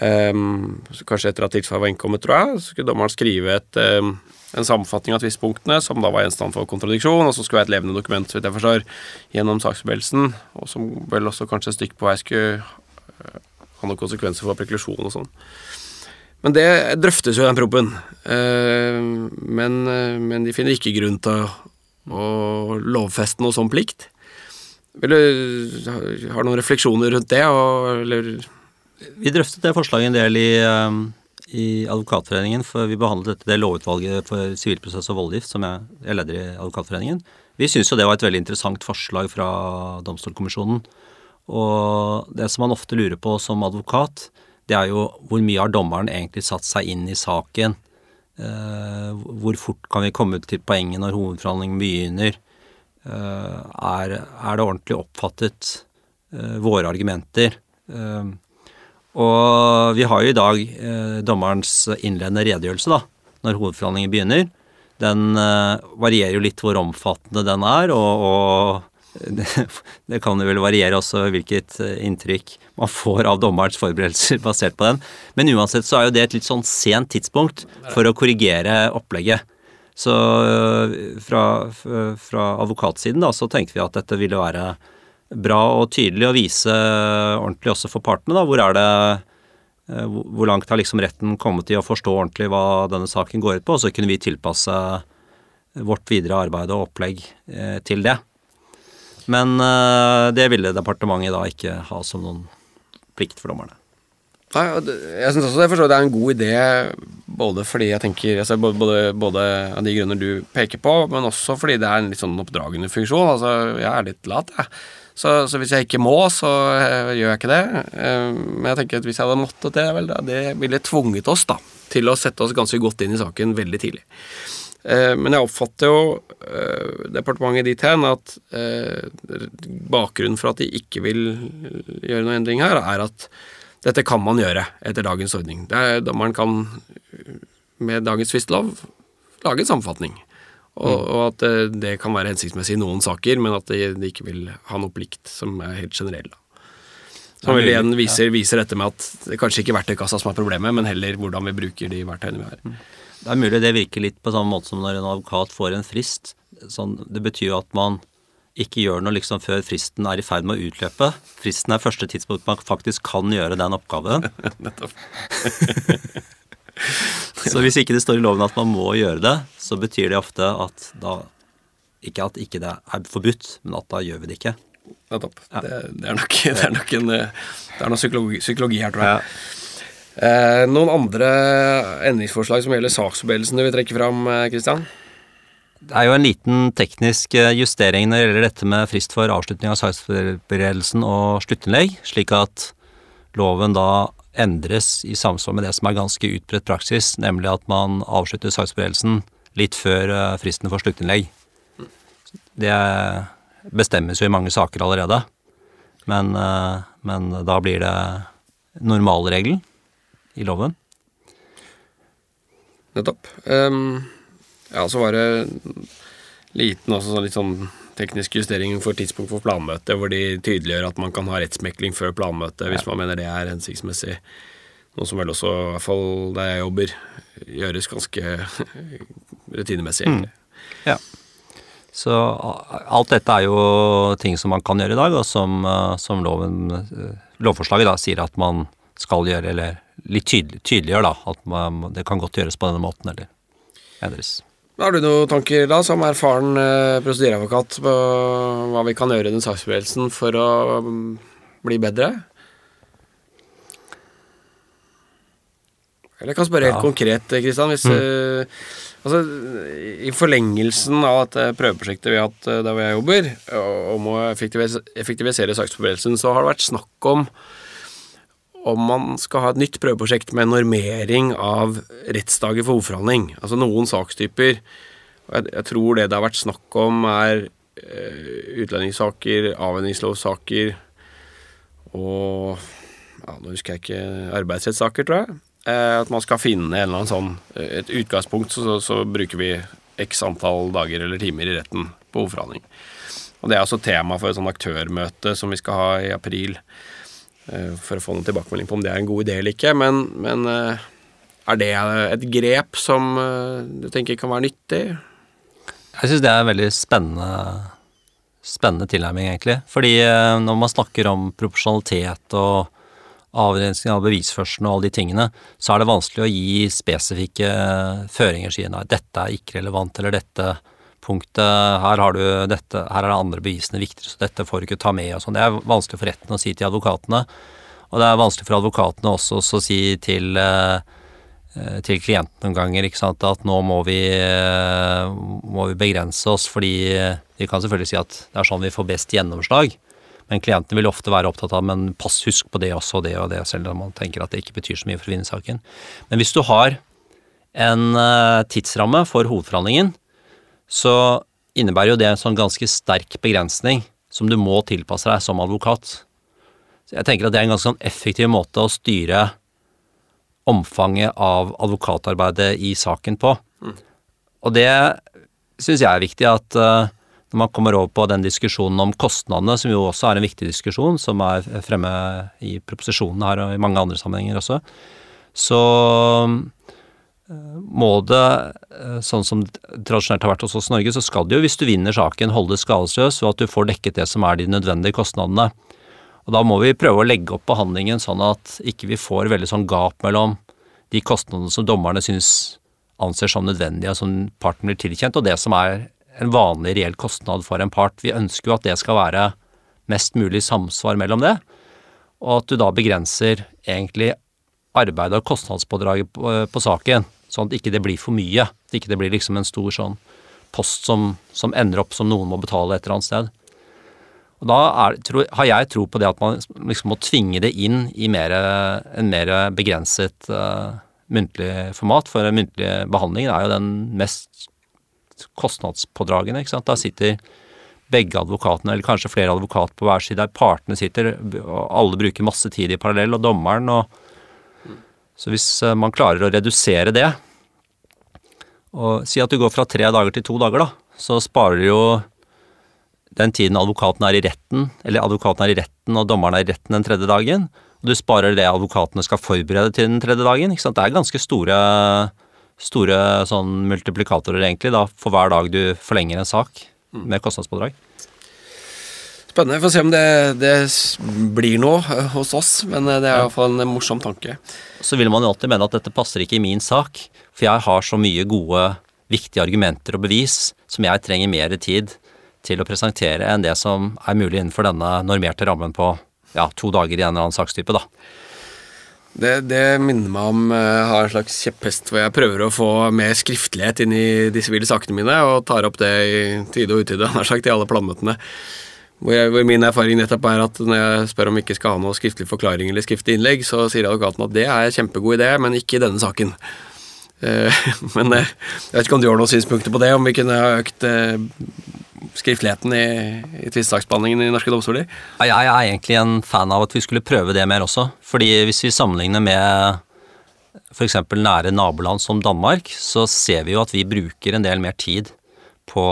Um, kanskje etter at tilsvaret var innkommet, tror jeg, så skulle dommeren skrive et, um, en sammenfatning av tvistpunktene, som da var gjenstand for kontradiksjon, og som skulle være et levende dokument, så vidt jeg forstår, gjennom saksforberedelsen, og som vel også kanskje et stykke på vei skulle uh, ha noen konsekvenser for preklusjon og sånn. Men det drøftes jo i den proppen. Uh, men, uh, men, de finner ikke grunn til å, å lovfeste noe sånn plikt. Vil du ha noen refleksjoner rundt det, og, eller vi drøftet det forslaget en del i, um, i Advokatforeningen, for vi behandlet dette det lovutvalget for sivilprosess og voldgift som jeg, jeg leder i Advokatforeningen. Vi syns jo det var et veldig interessant forslag fra Domstolkommisjonen. Og det som man ofte lurer på som advokat, det er jo hvor mye har dommeren egentlig satt seg inn i saken? Uh, hvor fort kan vi komme til poenget når hovedforhandlingen begynner? Uh, er, er, det ordentlig oppfattet, uh, våre argumenter? Og vi har jo i dag eh, dommerens innledende redegjørelse, da, når hovedforhandlingen begynner. Den eh, varierer jo litt hvor omfattende den er, og, og det, kan jo vel variere også hvilket eh, inntrykk man får av dommerens forberedelser basert på den. Men uansett så er jo det et litt sånn sent tidspunkt for å korrigere opplegget. Så eh, fra, fra advokatsiden da, så tenkte vi at dette ville være bra og tydelig å vise ordentlig også for partene. da, Hvor er det eh, hvor langt har liksom retten kommet i å forstå ordentlig hva denne saken går ut på, og så kunne vi tilpasse vårt videre arbeid og opplegg til det. Men eh, det ville departementet da ikke ha som noen plikt for dommerne. Nei, jeg syns også det, forstår, det er en god idé både fordi jeg tenker altså både, både, av de grunner du peker på, men også fordi det er en litt sånn oppdragende funksjon. Altså, jeg er litt lat, jeg. Så, så, hvis jeg ikke må, så uh, gjør jeg ikke det. Uh, men jeg tenker at hvis jeg hadde måttet det, vel, det ville tvunget oss da, til å sette oss ganske godt inn i saken veldig tidlig. Uh, men jeg oppfatter jo departementet dit hen at bakgrunnen for at de ikke vil gjøre noen endring her, er at dette kan man gjøre etter dagens ordning. Det er, da man kan med dagens tvistelov lage en sammenfatning. Og, mm. og, at det, kan være hensiktsmessig i noen saker, men at de, de, ikke vil ha noe plikt som er helt generell. Som vel igjen viser, viser, dette med at det er kanskje ikke verktøykassa som er problemet, men heller hvordan vi bruker de verktøyene vi har. Det er mulig det virker litt på samme måte som når en advokat får en frist. Sånn, det betyr jo at man ikke gjør noe liksom før fristen er i ferd med å utløpe. Fristen er første tidspunkt man faktisk kan gjøre den oppgaven. *laughs* Nettopp. *laughs* så hvis ikke det står i loven at man må gjøre det, så betyr det ofte at da Ikke at ikke det er forbudt, men at da gjør vi det ikke. Nettopp. Ja. Det, det, er nok, *laughs* det, er nok, en, det er noe psykologi, psykologi her, tror jeg. Ja. Eh, noen andre endringsforslag som gjelder saksforberedelsen du vil trekke fram, Kristian? Eh, det er jo en liten teknisk eh, justering når det gjelder dette med frist for avslutning av saksforberedelsen og sluttinnlegg, slik at loven da endres i samsvar med det som er ganske utbredt praksis, nemlig at man avslutter saksforberedelsen litt før eh, fristen for sluttinnlegg. Det bestemmes jo i mange saker allerede, men, men da blir det normalregelen i loven. Nettopp. Um ja, så var det liten også sånn litt sånn teknisk justering for tidspunkt for planmøte, hvor de tydeliggjør at man kan ha rettsmekling før planmøte hvis man mener det er hensiktsmessig. Noe som vel også, i hvert fall der jeg jobber, gjøres ganske *laughs* rutinemessig, egentlig. Mm. Ja. Så alt dette er jo ting som man kan gjøre i dag, og som, eh, som loven, eh, lovforslaget da sier at man skal gjøre, eller litt tydelig, tydeliggjør da, at man, det kan godt gjøres på denne måten, eller endres. Har du noen tanker, da, som erfaren eh, prosedyreadvokat, på hva vi kan gjøre i den saksbevegelsen for å um, bli bedre? Eller jeg kan spørre ja. helt konkret, Kristian. Hvis mm. eh, Altså, I forlengelsen av dette prøveprosjektet vi har hatt eh, der hvor jeg jobber, om å effektivisere, effektivisere saksforberedelsen, så har det vært snakk om om man skal ha et nytt prøveprosjekt med normering av rettsdager for hovedforhandling. Altså noen sakstyper jeg, jeg, tror det det har vært snakk om, er uh, utlendingssaker, avvenningslovssaker og ja, Nå husker jeg ikke arbeidsrettssaker, tror jeg. Eh, at man skal finne en eller annen sånn Et utgangspunkt, så, så, bruker vi x antall dager eller timer i retten på hovedforhandling. Og det er altså tema for et sånt aktørmøte som vi skal ha i april. Eh, for å få noen tilbakemelding på om det er en god idé eller ikke. Men, men eh, er det et grep som eh, du tenker kan være nyttig? Jeg syns det er en veldig spennende, spennende tilnærming, egentlig. Fordi når man snakker om proporsjonalitet og avgrensning av bevisførselen og alle de tingene, så er det vanskelig å gi spesifikke føringer. Si nei, dette er ikke relevant, eller dette punktet her har du dette, her er det andre bevisene viktigere, så dette får du ikke ta med og sånn. Det er vanskelig for retten å si til advokatene. Og det er vanskelig for advokatene også å si til, eh, til klienten noen ganger ikke sant, at nå må vi, eh, må vi begrense oss, fordi vi kan selvfølgelig si at det er sånn vi får best gjennomslag. Men klientene vil ofte være opptatt av men pass, husk på det også og det og det, selv om man tenker at det ikke betyr så mye for å vinne saken. Men hvis du har en eh, tidsramme for hovedforhandlingen, så innebærer jo det en sånn ganske sterk begrensning som du må tilpasse deg som advokat. Så jeg tenker at det er en ganske sånn effektiv måte å styre omfanget av advokatarbeidet i saken på. Mm. Og det syns jeg er viktig at uh, når man kommer over på den diskusjonen om kostnadene, som jo også er en viktig diskusjon, som er fremme i proposisjonen her og i mange andre sammenhenger også, så må det, eh, sånn som det tradisjonelt har vært hos oss i Norge, så skal det jo, hvis du vinner saken, holdes skadesløs, og at du får dekket det som er de nødvendige kostnadene. Og Da må vi prøve å legge opp behandlingen sånn at ikke vi får veldig sånn gap mellom de kostnadene som dommerne synes anser som nødvendige, som parten blir tilkjent, og det som er en vanlig reell kostnad for en part. Vi ønsker jo at det skal være mest mulig samsvar mellom det, og at du da begrenser egentlig arbeid og kostnadspådraget på, på, saken, sånn at ikke det blir for mye. At ikke det blir liksom en stor sånn post som, som ender opp som noen må betale et eller annet sted. Og Da er, tro, har jeg tro på det at man liksom må tvinge det inn i mer, en mer begrenset uh, muntlig format. For muntlig behandling er jo den mest kostnadspådragende. ikke sant? Da sitter begge advokatene, eller kanskje flere advokater på hver side, der partene sitter, og alle bruker masse tid i parallell, og dommeren og Så hvis eh, man klarer å redusere det, og si at du går fra tre dager til to dager, da, så sparer du jo den tiden advokaten er i retten, eller advokaten er i retten og dommeren er i retten den tredje dagen, og du sparer det advokatene skal forberede til den tredje dagen. ikke sant? Det er ganske store, store sånn multiplikatorer, egentlig, da, for hver dag du forlenger en sak med kostnadspådrag. Spennende. Vi får se om det, det blir noe eh, hos oss, men eh, det er iallfall en morsom tanke. Så vil man jo alltid mene at dette passer ikke i min sak, for jeg har så mye gode, viktige argumenter og bevis som jeg trenger mer tid til å presentere enn det som er mulig innenfor denne normerte rammen på ja, to dager i en eller annen sakstype, da. Det, det, minner meg om jeg uh, har en slags kjepphest hvor jeg prøver å få mer skriftlighet inn i de sivile sakene mine, og tar opp det i tide og utide, *laughs* nær sagt, i alle planmøtene. Hvor, jeg, hvor, min erfaring nettopp er at når jeg spør om vi ikke skal ha noe skriftlig forklaring eller skriftlig innlegg, så sier advokaten at det er en kjempegod idé, men ikke i denne saken. Uh, *laughs* men uh, jeg vet ikke om du har noen synspunkter på det, om vi kunne ha økt skriftligheten i, i tvistesaksbehandlingen i norske domstoler? Jeg er egentlig en fan av at vi skulle prøve det mer også. Fordi hvis vi sammenligner med f.eks. nære naboland som Danmark, så ser vi jo at vi bruker en del mer tid på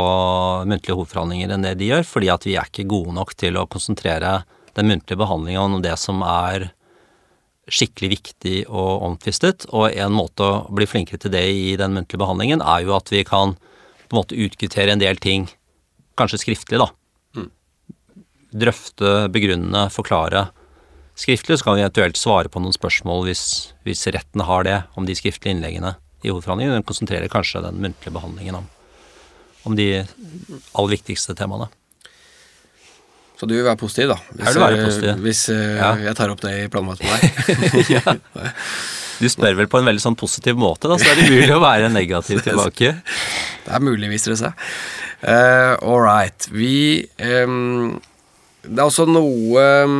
muntlige hovedforhandlinger enn det de gjør, fordi at vi er ikke gode nok til å konsentrere den muntlige behandlinga om det som er skikkelig viktig og omtvistet. Og en måte å bli flinkere til det i den muntlige behandlingen, er jo at vi kan på en måte utkvittere en del ting kanskje skriftlig, da. Mm. Drøfte, begrunne, forklare. Skriftlig så kan vi eventuelt svare på noen spørsmål hvis, hvis retten har det, om de skriftlige innleggene i hovedforhandlingen. Den konsentrerer kanskje den muntlige behandlingen om, om de aller viktigste temaene. Så du vil være positiv, da? Hvis, jeg vil være positiv. hvis uh, ja. jeg tar opp det i planmøtet med deg? Du spør vel på en veldig sånn positiv måte, da, så er det mulig å være negativ *laughs* tilbake. Det er mulig, viser det seg. Uh, All right. Vi um, Det er også noe um,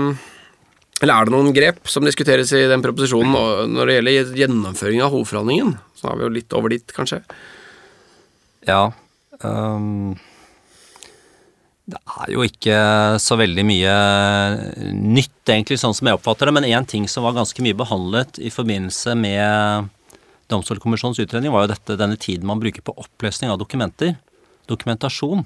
Eller er det noen grep som diskuteres i den proposisjonen når det gjelder gjennomføring av hovedforhandlingen? Så har vi jo litt over dit, kanskje. Ja. Um, det er jo ikke så veldig mye nytt, egentlig, sånn som jeg oppfatter det. Men én ting som var ganske mye behandlet i forbindelse med Domstolkommisjonens utredning, var jo dette, denne tiden man bruker på oppløsning av dokumenter dokumentasjon.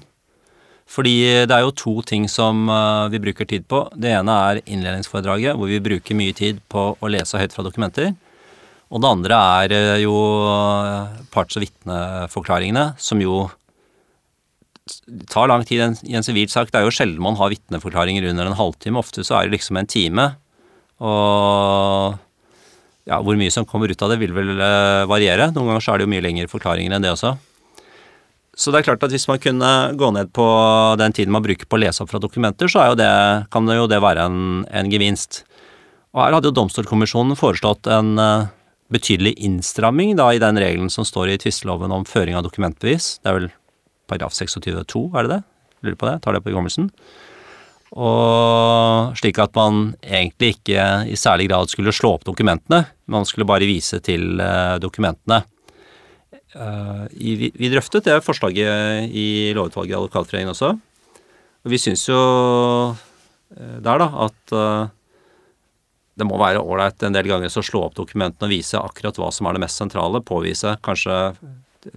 Fordi det er jo to ting som eh, vi bruker tid på. Det ene er innledningsforedraget, hvor vi bruker mye tid på å lese høyt fra dokumenter. Og det andre er eh, jo eh, parts- og vitneforklaringene, som jo tar lang tid i en sivil sak. Det er jo sjelden man har vitneforklaringer under en halvtime. Ofte så er det liksom en time. Og ja, hvor mye som kommer ut av det, vil vel variere. Noen ganger så er det jo mye lengre forklaringer enn det også. Så det er klart at hvis man kunne gå ned på den tiden man bruker på å lese opp fra dokumenter, så det, kan det jo det være en, en, gevinst. Og her hadde jo Domstolkommisjonen foreslått en uh, betydelig innstramming da i den regelen som står i tvisteloven om føring av dokumentbevis. Det er vel paragraf 26-2, er det det? Lurer på det, tar det på hukommelsen. Og slik at man egentlig ikke i særlig grad skulle slå opp dokumentene, man skulle bare vise til uh, dokumentene. Uh, vi drøftet det forslaget i lovutvalget i Advokatforeningen også. Og vi syns jo uh, der, da, at det må være ålreit en del ganger å slå opp dokumentene og vise akkurat hva som er det mest sentrale. Påvise, kanskje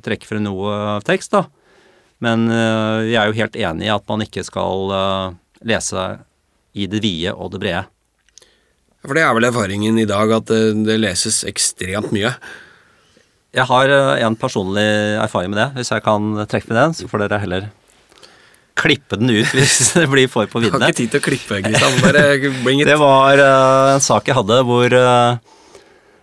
trekke frem noe av tekst, da. Men jeg er jo helt enig i at man ikke skal lese i det vide og det brede. For det er vel erfaringen i dag at det, det leses ekstremt mye? Jeg har eh, en personlig erfaring med det. Hvis jeg kan trekke med den, så får dere heller klippe den ut *laughs* hvis det blir for på viddene. Har ikke tid til å klippe, Kristian. Bare bring *laughs* it. Det var en sak jeg hadde hvor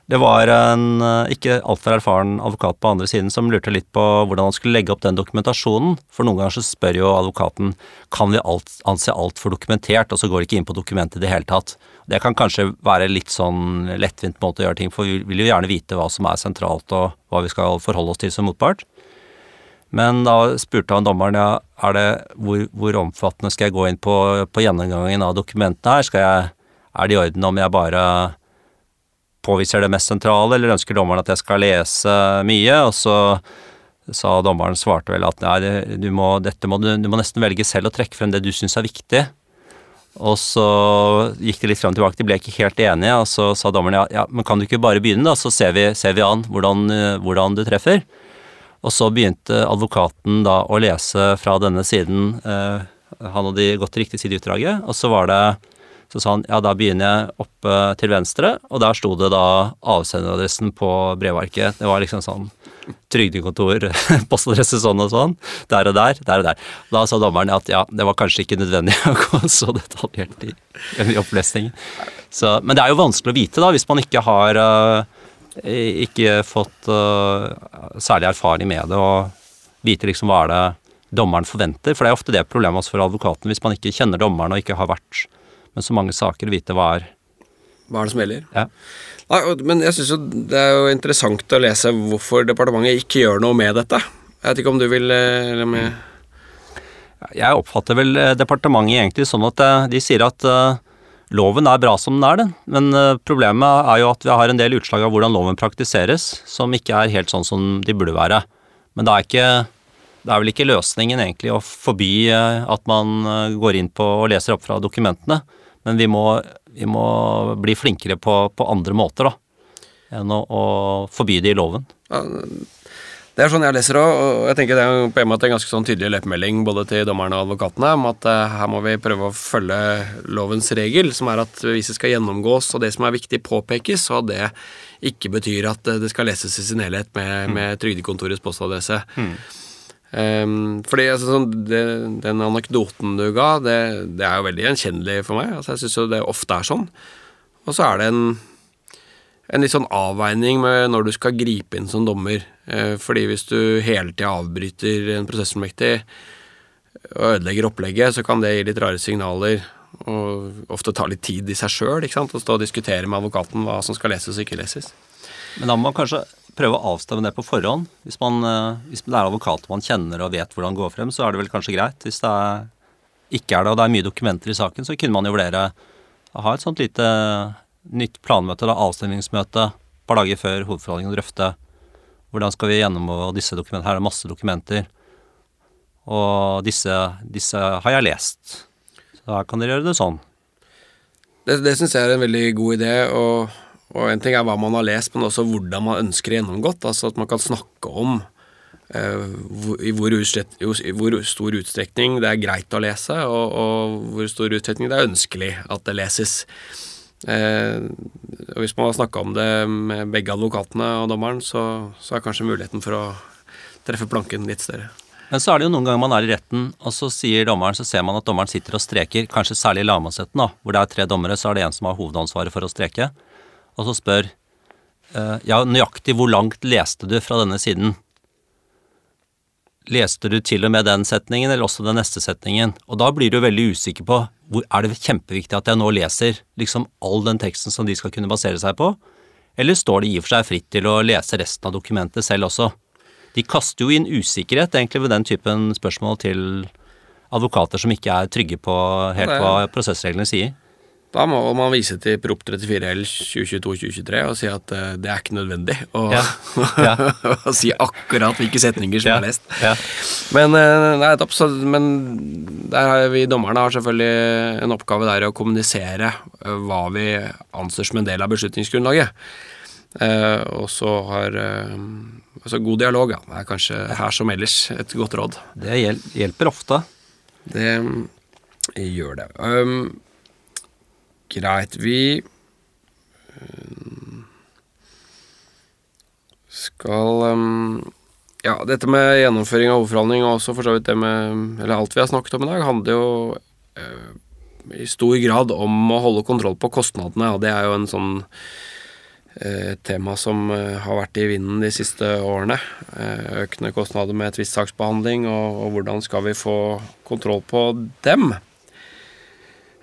Det var en eh, ikke altfor erfaren advokat på andre siden som lurte litt på hvordan han skulle legge opp den dokumentasjonen. For noen ganger så spør jo advokaten kan vi alt, anse alt for dokumentert, og så går de ikke inn på dokumentet i det hele tatt. Det kan kanskje være litt sånn lettvint måte å gjøre ting for vi vil jo gjerne vite hva som er sentralt og hva vi skal forholde oss til som motpart. Men da spurte han dommeren ja, er det, hvor, hvor omfattende skal jeg gå inn på, på gjennomgangen av dokumentene her. Skal jeg, er det i orden om jeg bare påviser det mest sentrale, eller ønsker dommeren at jeg skal lese mye? Og så sa dommeren, svarte vel at nei, du må, må du, må nesten velge selv å trekke frem det du syns er viktig. Og så gikk det litt frem og tilbake, de ble ikke helt enige, og så sa dommeren ja, ja men kan du ikke bare begynne, da, så ser vi, ser vi an hvordan, hvordan, du treffer. Og så begynte advokaten da å lese fra denne siden, eh, han hadde gått til riktig side i utdraget, og så var det så sa han ja, da begynner jeg oppe til venstre, og der sto det da avsenderadressen på brevarket. Det var liksom sånn trygdekontor, *laughs* postadresse sånn og sånn. Der og der, der og der. Da sa dommeren at ja, det var kanskje ikke nødvendig *laughs* å gå så detaljert i, i opplesningen. Så, men det er jo vanskelig å vite, da, hvis man ikke har uh, ikke fått uh, særlig erfaring med det, og vite liksom hva er det dommeren forventer. For det er ofte det problemet også for advokaten, hvis man ikke kjenner dommeren og ikke har vært med så mange saker, vite hva er Hva er det som gjelder? Ja. Nei, men jeg syns jo det er jo interessant å lese hvorfor departementet ikke gjør noe med dette. Jeg vet ikke om du vil eh, eller med Jeg oppfatter vel eh, departementet egentlig sånn at eh, de sier at loven er bra som den er, den. Men problemet er jo at vi har en del utslag av hvordan loven praktiseres, som ikke er helt sånn som de burde være. Men det er ikke det er vel ikke løsningen egentlig å forby at man går inn på og leser opp fra dokumentene. Men vi må, vi må bli flinkere på, på, andre måter, da. Enn å, å forby det i loven. Ja, det er sånn jeg leser òg, og jeg tenker det er på en måte en ganske sånn tydelig løpemelding både til dommerne og advokatene om at uh, her må vi prøve å følge lovens regel, som er at beviset skal gjennomgås og det som er viktig påpekes, og det ikke betyr at det skal leses i sin helhet med, mm. med Trygdekontorets postadresse. Mm. Um, fordi altså, sånn, det, Den anekdoten du ga, det, det, er jo veldig gjenkjennelig for meg. Altså, jeg syns jo det ofte er sånn. Og så er det en, en litt sånn avveining med når du skal gripe inn som dommer. Uh, fordi hvis du hele tida avbryter en prosessfullmektig og ødelegger opplegget, så kan det gi litt rare signaler. Og ofte ta litt tid i seg sjøl å stå og diskutere med advokaten hva som skal leses og ikke leses. Men da må man kanskje prøve å avstemme det på forhånd. Hvis, man, eh, hvis det er advokater man kjenner og vet hvordan det går frem, så er det vel kanskje greit. Hvis det er, ikke er det, og det er mye dokumenter i saken, så kunne man jo vurdere å ha et sånt lite nytt planmøte, da, avstemningsmøte, et par dager før hovedforhandlingene og drøfte hvordan skal vi gjennomgå disse dokumentene. Her er det masse dokumenter. Og disse, disse har jeg lest. Så da kan dere gjøre det sånn. Det, det syns jeg er en veldig god idé. og og en ting er hva man har lest, men også hvordan man ønsker gjennomgått. Altså at man kan snakke om hvor, i, hvor hvor stor utstrekning det er greit å lese, og, og hvor stor utstrekning det er ønskelig at det leses. Uh, og Hvis man har snakka om det med begge advokatene og dommeren, så, så er kanskje muligheten for å treffe planken litt større. Men så er det jo noen ganger man er i retten, og så sier dommeren, så ser man at dommeren sitter og streker, kanskje særlig i lagmannsretten, hvor det er tre dommere, så er det en som har hovedansvaret for å streke og så spør uh, ja, nøyaktig hvor langt leste du fra denne siden? Leste du til og med den setningen, eller også den neste setningen? Og da blir du veldig usikker på hvor er det kjempeviktig at jeg nå leser liksom all den teksten som de skal kunne basere seg på, eller står det i og for seg fritt til å lese resten av dokumentet selv også? De kaster jo inn usikkerhet egentlig ved den typen spørsmål til advokater som ikke er trygge på helt hva prosessreglene sier. Da må man vise til Prop 34 L 2022-2023 og si at uh, det er ikke nødvendig å ja. ja. *laughs* si akkurat hvilke setninger som ja. er lest. Men, uh, nei, topp, så, men der har vi dommerne har selvfølgelig en oppgave der å kommunisere uh, hva vi anser som en del av beslutningsgrunnlaget. og så har altså god dialog ja, det er kanskje her som ellers et godt råd. Det hjelper ofte. Det gjør det. Um, Greit. Vi eh, skal um, Ja, dette med gjennomføring av hovedforhandling og også for så vidt det med Eller alt vi har snakket om i dag, handler jo uh, i stor grad om å holde kontroll på kostnadene, og det er jo en sånn eh, tema som har vært i vinden de siste årene. Økende kostnader med tvistsaksbehandling, og, og hvordan skal vi få kontroll på dem?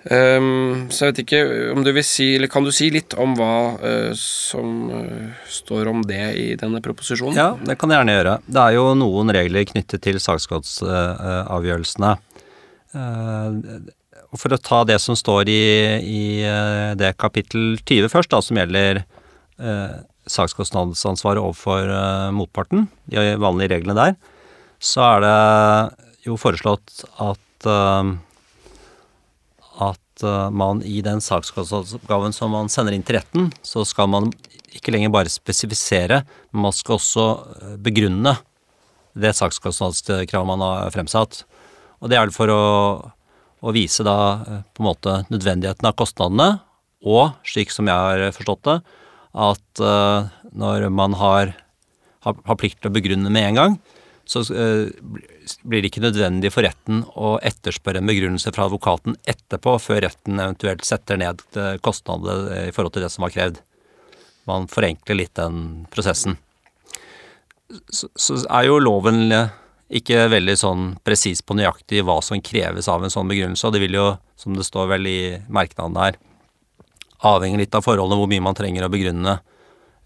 Um, så jeg vet ikke om du vil si, eller kan du si litt om hva uh, som uh, står om det i denne proposisjonen? Ja, det kan jeg gjerne gjøre. Det er jo noen regler knyttet til saksgodsavgjørelsene. Uh, for å ta det som står i, i det kapittel 20 først, da, som gjelder sakskostnadsansvaret overfor motparten, de vanlige reglene der, så er det jo foreslått at at uh, man i den sakskostnadsoppgaven som man sender inn til retten, så skal man ikke lenger bare spesifisere, men man skal også uh, begrunne det sakskostnadskravet man har fremsatt. Og det er vel for å, å vise da uh, på en måte nødvendigheten av kostnadene, og slik som jeg har forstått det, at når man har, har, har plikt til å begrunne med en gang, så uh, blir det ikke nødvendig for retten å etterspørre en begrunnelse fra advokaten etterpå, før retten eventuelt setter ned eh, kostnadene i forhold til det som var krevd. Man forenkler litt den prosessen. Så, så er jo loven eh, ikke veldig sånn presis på nøyaktig hva som kreves av en sånn begrunnelse, og det vil jo, som det står vel i merknadene her, avhenge litt av forholdene hvor mye man trenger å begrunne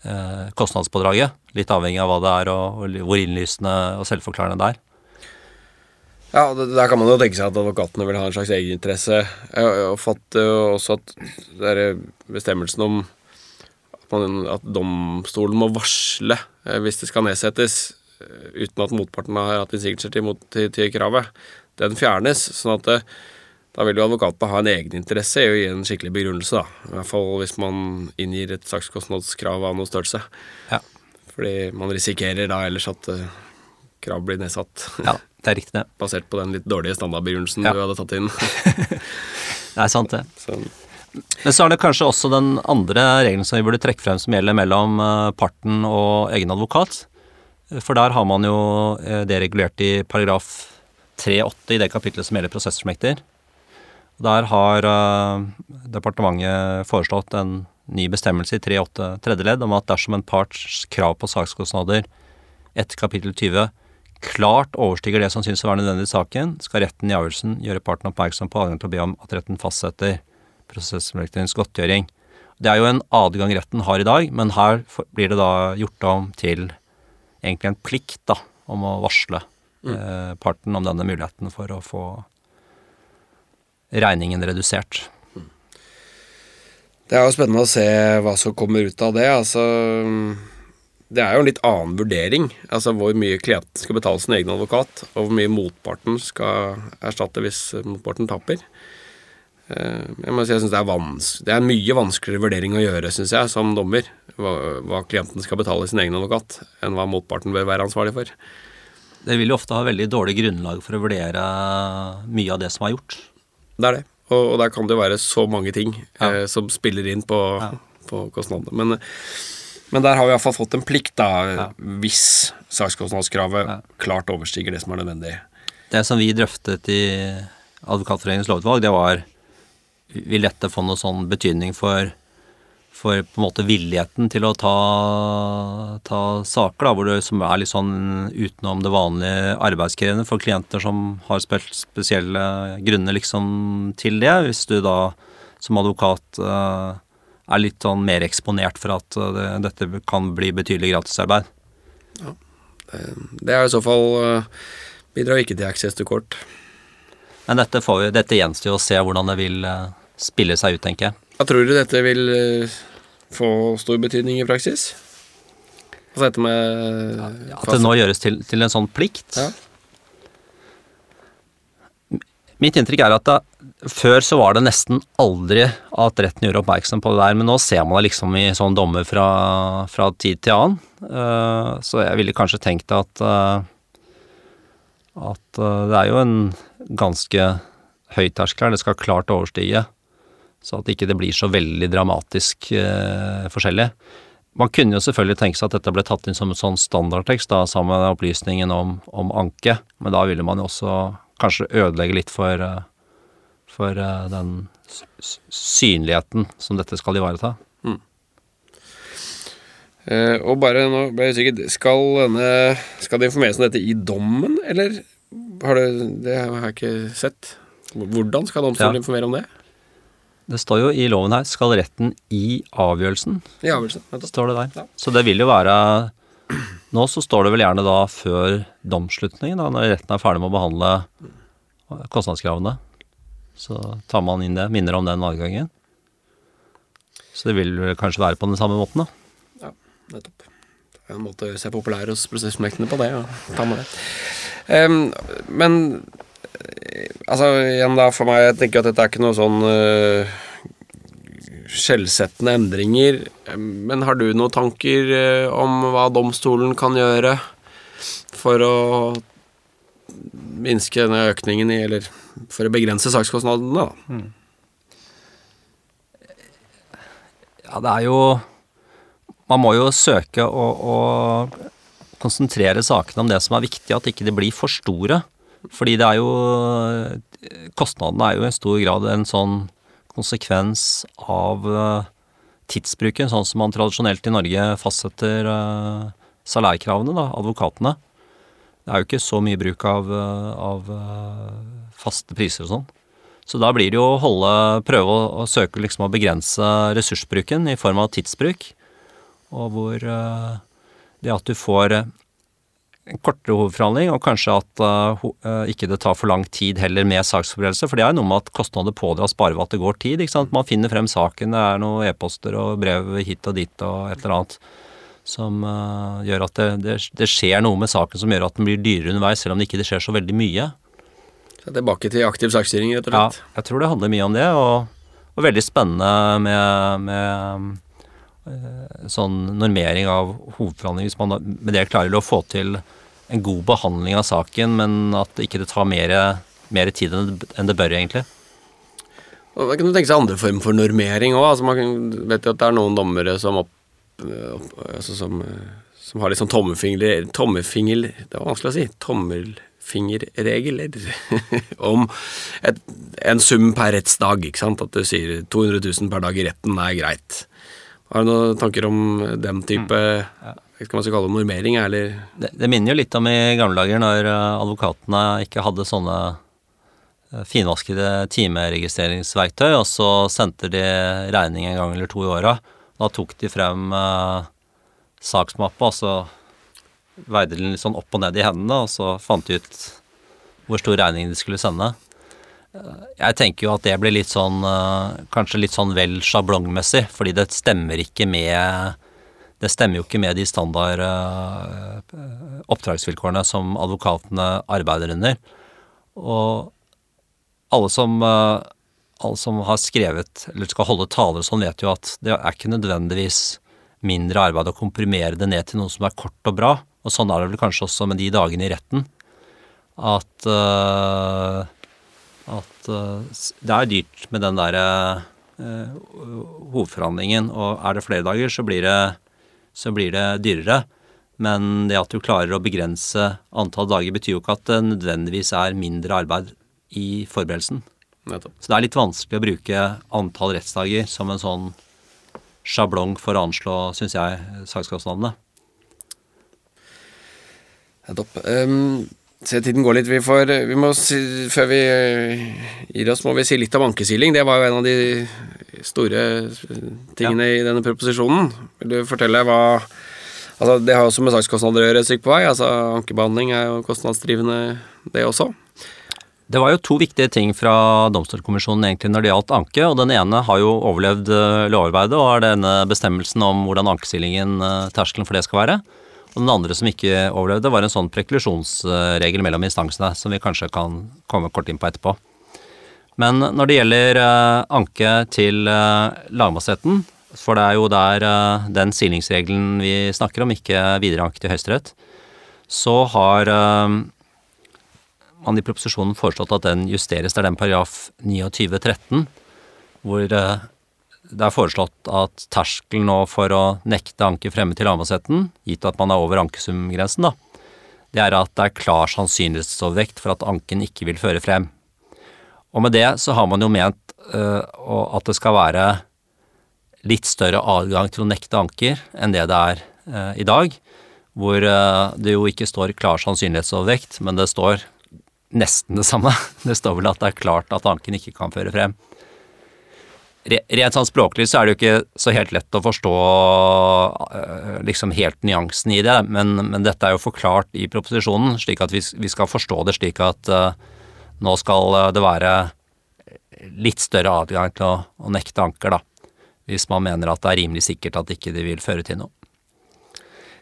eh, kostnadspådraget. Litt avhengig av hva det er og, og hvor innlysende og selvforklarende det er. Ja, Der kan man jo tenke seg at advokatene vil ha en slags egeninteresse. Jeg fatter jo også at er bestemmelsen om at, man, at domstolen må varsle eh, hvis det skal nedsettes eh, uten at motparten har hatt innsigelser til, til, til, kravet, den fjernes. sånn at det, da vil jo advokatene ha en egeninteresse i å gi en skikkelig begrunnelse, da. I hvert fall hvis man inngir et sakskostnadskrav av noe størrelse. Ja. Fordi man risikerer da ellers at krav blir nedsatt. Ja, det er riktig det. *laughs* Basert på den litt dårlige standardbegrunnelsen ja. du hadde tatt inn. *laughs* det er sant, det. Så. Men så er det kanskje også den andre regelen som vi burde trekke frem, som gjelder mellom uh, parten og egen advokat. For der har man jo uh, det regulert i paragraf 3-8 i det kapitlet som gjelder prosessfullmekter. Der har uh, departementet foreslått en ny bestemmelse i 3.8 tredje ledd om at dersom en parts krav på sakskostnader etter kapittel 20 klart overstiger det som synes å være nødvendig i saken, skal retten i avgjørelsen gjøre parten oppmerksom på adgang til å be om at retten fastsetter prosessmektigens godtgjøring. Det er jo en adgang retten har i dag, men her blir det da gjort om til egentlig en plikt da, om å varsle mm. eh, parten om denne muligheten for å få regningen redusert. Det er jo spennende å se hva som kommer ut av det. Altså, det er jo en litt annen vurdering. Altså hvor mye klienten skal betale sin egen advokat, og hvor mye motparten skal erstatte hvis motparten taper. Eh, jeg må si jeg synes det, er det er en mye vanskeligere vurdering å gjøre, syns jeg, som dommer. Hva, hva, klienten skal betale sin egen advokat, enn hva motparten bør være ansvarlig for. Det vil jo ofte ha veldig dårlig grunnlag for å vurdere mye av det som er gjort. Det er det. Og, og der kan det jo være så mange ting ja. eh, som spiller inn på, ja. på kostnadene. Men, men, der har vi iallfall fått en plikt, da, ja. hvis sakskostnadskravet klart overstiger det som er nødvendig. Det som vi drøftet i Advokatforeningens lovutvalg, det var Vil dette få noe sånn betydning for for på en måte villigheten til å ta, ta saker da, hvor det, som er litt sånn utenom det vanlige arbeidskrevende for klienter som har spesielle grunner liksom til det. Hvis du da som advokat uh, er litt sånn mer eksponert for at uh, det, dette kan bli betydelig gratisarbeid. Ja, det, er i så fall uh, bidrar ikke til access to kort. Men dette, får vi, dette gjenstår å se hvordan det vil spille seg ut, tenker jeg. Hva tror du dette vil få stor betydning i praksis? Altså dette med ja, At det nå gjøres til, til en sånn plikt? Ja. Mitt inntrykk er at det, før så var det nesten aldri at retten gjør oppmerksom på det der, men nå ser man det liksom i sånne dommer fra, fra tid til annen. Uh, så jeg ville kanskje tenkt at uh, at uh, det er jo en ganske høy terskel. Det skal klart overstige så at ikke det blir så veldig dramatisk forskjellig. Man kunne jo selvfølgelig tenke seg at dette ble tatt inn som en sånn standardtekst da, sammen med opplysningen om, om, anke, men da ville man jo også kanskje ødelegge litt for, for uh, den synligheten som dette skal ivareta. Mm. Eh, og bare nå ble jeg usikker Skal, denne, skal det informeres om dette i dommen, eller har du, Det har jeg ikke sett. Hvordan skal domstolen Ja. informere om det? Det står jo i loven her 'skal retten i avgjørelsen', I avgjørelsen. nettopp. står det der. Ja. Så det vil jo være Nå så står det vel gjerne da før domsslutningen, da, når retten er ferdig med å behandle kostnadskravene. Så tar man inn det, minner om den adgangen. Så det vil kanskje være på den samme måten, da. Ja, nettopp. Det er en måte å se populær hos prosessmektene på det, og ta med det. Um, men eh, altså, igjen da, for meg, jeg tenker at dette er ikke noe sånn uh, skjellsettende endringer. Men har du noen tanker eh, om hva domstolen kan gjøre for å minske denne økningen i, eller for å begrense sakskostnadene, da? Ja, det er jo Man må jo søke å, å konsentrere sakene om det som er viktig, at ikke de blir for store. Fordi det er jo Kostnadene er jo i stor grad en sånn konsekvens av eh, tidsbruken, sånn som man tradisjonelt i Norge fastsetter eh, salærkravene, da, advokatene. Det er jo ikke så mye bruk av, eh, av faste priser og sånn. Så da blir det jo å holde, prøve å, å søke liksom å begrense ressursbruken i form av tidsbruk. Og hvor eh, det at du får eh, en kortere hovedforhandling, og kanskje at uh, ikke det tar for lang tid heller med saksforberedelse. For det er noe med at kostnader pådras bare ved at det går tid. ikke sant? Man finner frem saken, det er noen e-poster og brev hit og dit og et eller annet. Som uh, gjør at det, det, det skjer noe med saken som gjør at den blir dyrere underveis, selv om det ikke skjer så veldig mye. Så tilbake til aktiv saksstyring, rett og slett. Ja, jeg tror det handler mye om det, og, og veldig spennende med, med eh, sånn normering av hovedforhandling, hvis man med det klarer å få til en god behandling av saken, men at ikke det tar mer, mer tid enn det, bør, egentlig. Da kan tenke seg andre former for normering òg. Altså man vet jo at det er noen dommere som opp, opp altså som, som har litt sånn tommefinger, tommefinger Det var vanskelig å si. Tommelfingerregler *laughs* om et, en sum per rettsdag. ikke sant? At du sier 200 000 per dag i retten er greit. Har du noen tanker om den type Skal man så kalle det normering? Eller Det, det minner jo litt om i gamle dager, når eh, advokatene ikke hadde sånne eh, finvaskede timeregistreringsverktøy, og så sendte de regning en gang eller to i åra. Da tok de frem eh, saksmappa, og så veide den litt sånn opp og ned i hendene, og så fant de ut hvor stor regning de skulle sende. Eh, Jeg tenker jo at det blir litt sånn eh, Kanskje litt sånn vel sjablongmessig, fordi det stemmer ikke med det stemmer jo ikke med de standard eh, oppdragsvilkårene som advokatene arbeider under. Og alle som, alle som har skrevet eller skal holde taler sånn, vet jo at det er ikke nødvendigvis mindre arbeid å komprimere det ned til noe som er kort og bra. Og sånn er det vel kanskje også med de dagene i retten. At, uh, at uh, det er dyrt med den derre uh, hovedforhandlingen, og er det flere dager, så blir det så blir det dyrere. Men det at du klarer å begrense antall dager, betyr jo ikke at det nødvendigvis er mindre arbeid i forberedelsen. Så det er litt vanskelig å bruke antall rettsdager som en sånn sjablong for å anslå, syns jeg, sakskostnadene. Nettopp. Um, se, tiden går litt. Vi får, vi må si, før vi eh, gir oss, må vi si litt om ankesiling. Det var jo en av de store tingene tingene i denne proposisjonen. Vil du fortelle hva Altså, Det har også med sakskostnader å gjøre et stykke på vei. Altså, Ankebehandling er jo kostnadsdrivende, det også. Det var jo to viktige ting fra Domstolkommisjonen egentlig når det gjaldt anke, og den ene har jo overlevd eh, lovarbeidet og er denne bestemmelsen om hvordan ankestillingen, eh, terskelen for det skal være. Og den andre som ikke overlevde, var en sånn preklusjonsregel mellom instansene, som vi kanskje kan komme kort inn på etterpå. Men når det gjelder eh, anke til eh, lagmannsretten, for det er jo der eh, den silingsregelen vi snakker om, ikke videre anke til Høyesterett, så har man i proposisjonen foreslått at den justeres. Det er den paragraf 2913 hvor det er foreslått at terskelen nå for å nekte anke fremme til lagmannsretten, gitt at man er over ankesumgrensen, da, det er at det er klar sannsynlighetsovervekt for at anken ikke vil føre frem. Og med det så har man jo ment eh, at det skal være litt større adgang til å nekte anker enn det det er eh, i dag, hvor eh, det jo ikke står klar sannsynlighetsovervekt, men det står nesten det samme. *laughs* Det står vel at det er klart at anken ikke kan føre frem. Rent sånn språklig så er det jo ikke så helt lett å forstå eh, liksom helt nyansen i det, men, men dette er jo forklart i proposisjonen, slik at vi, vi skal forstå det slik at uh, nå skal det være litt større adgang til å, å, nekte anker, da. Hvis man mener at det er rimelig sikkert at ikke det vil føre til noe.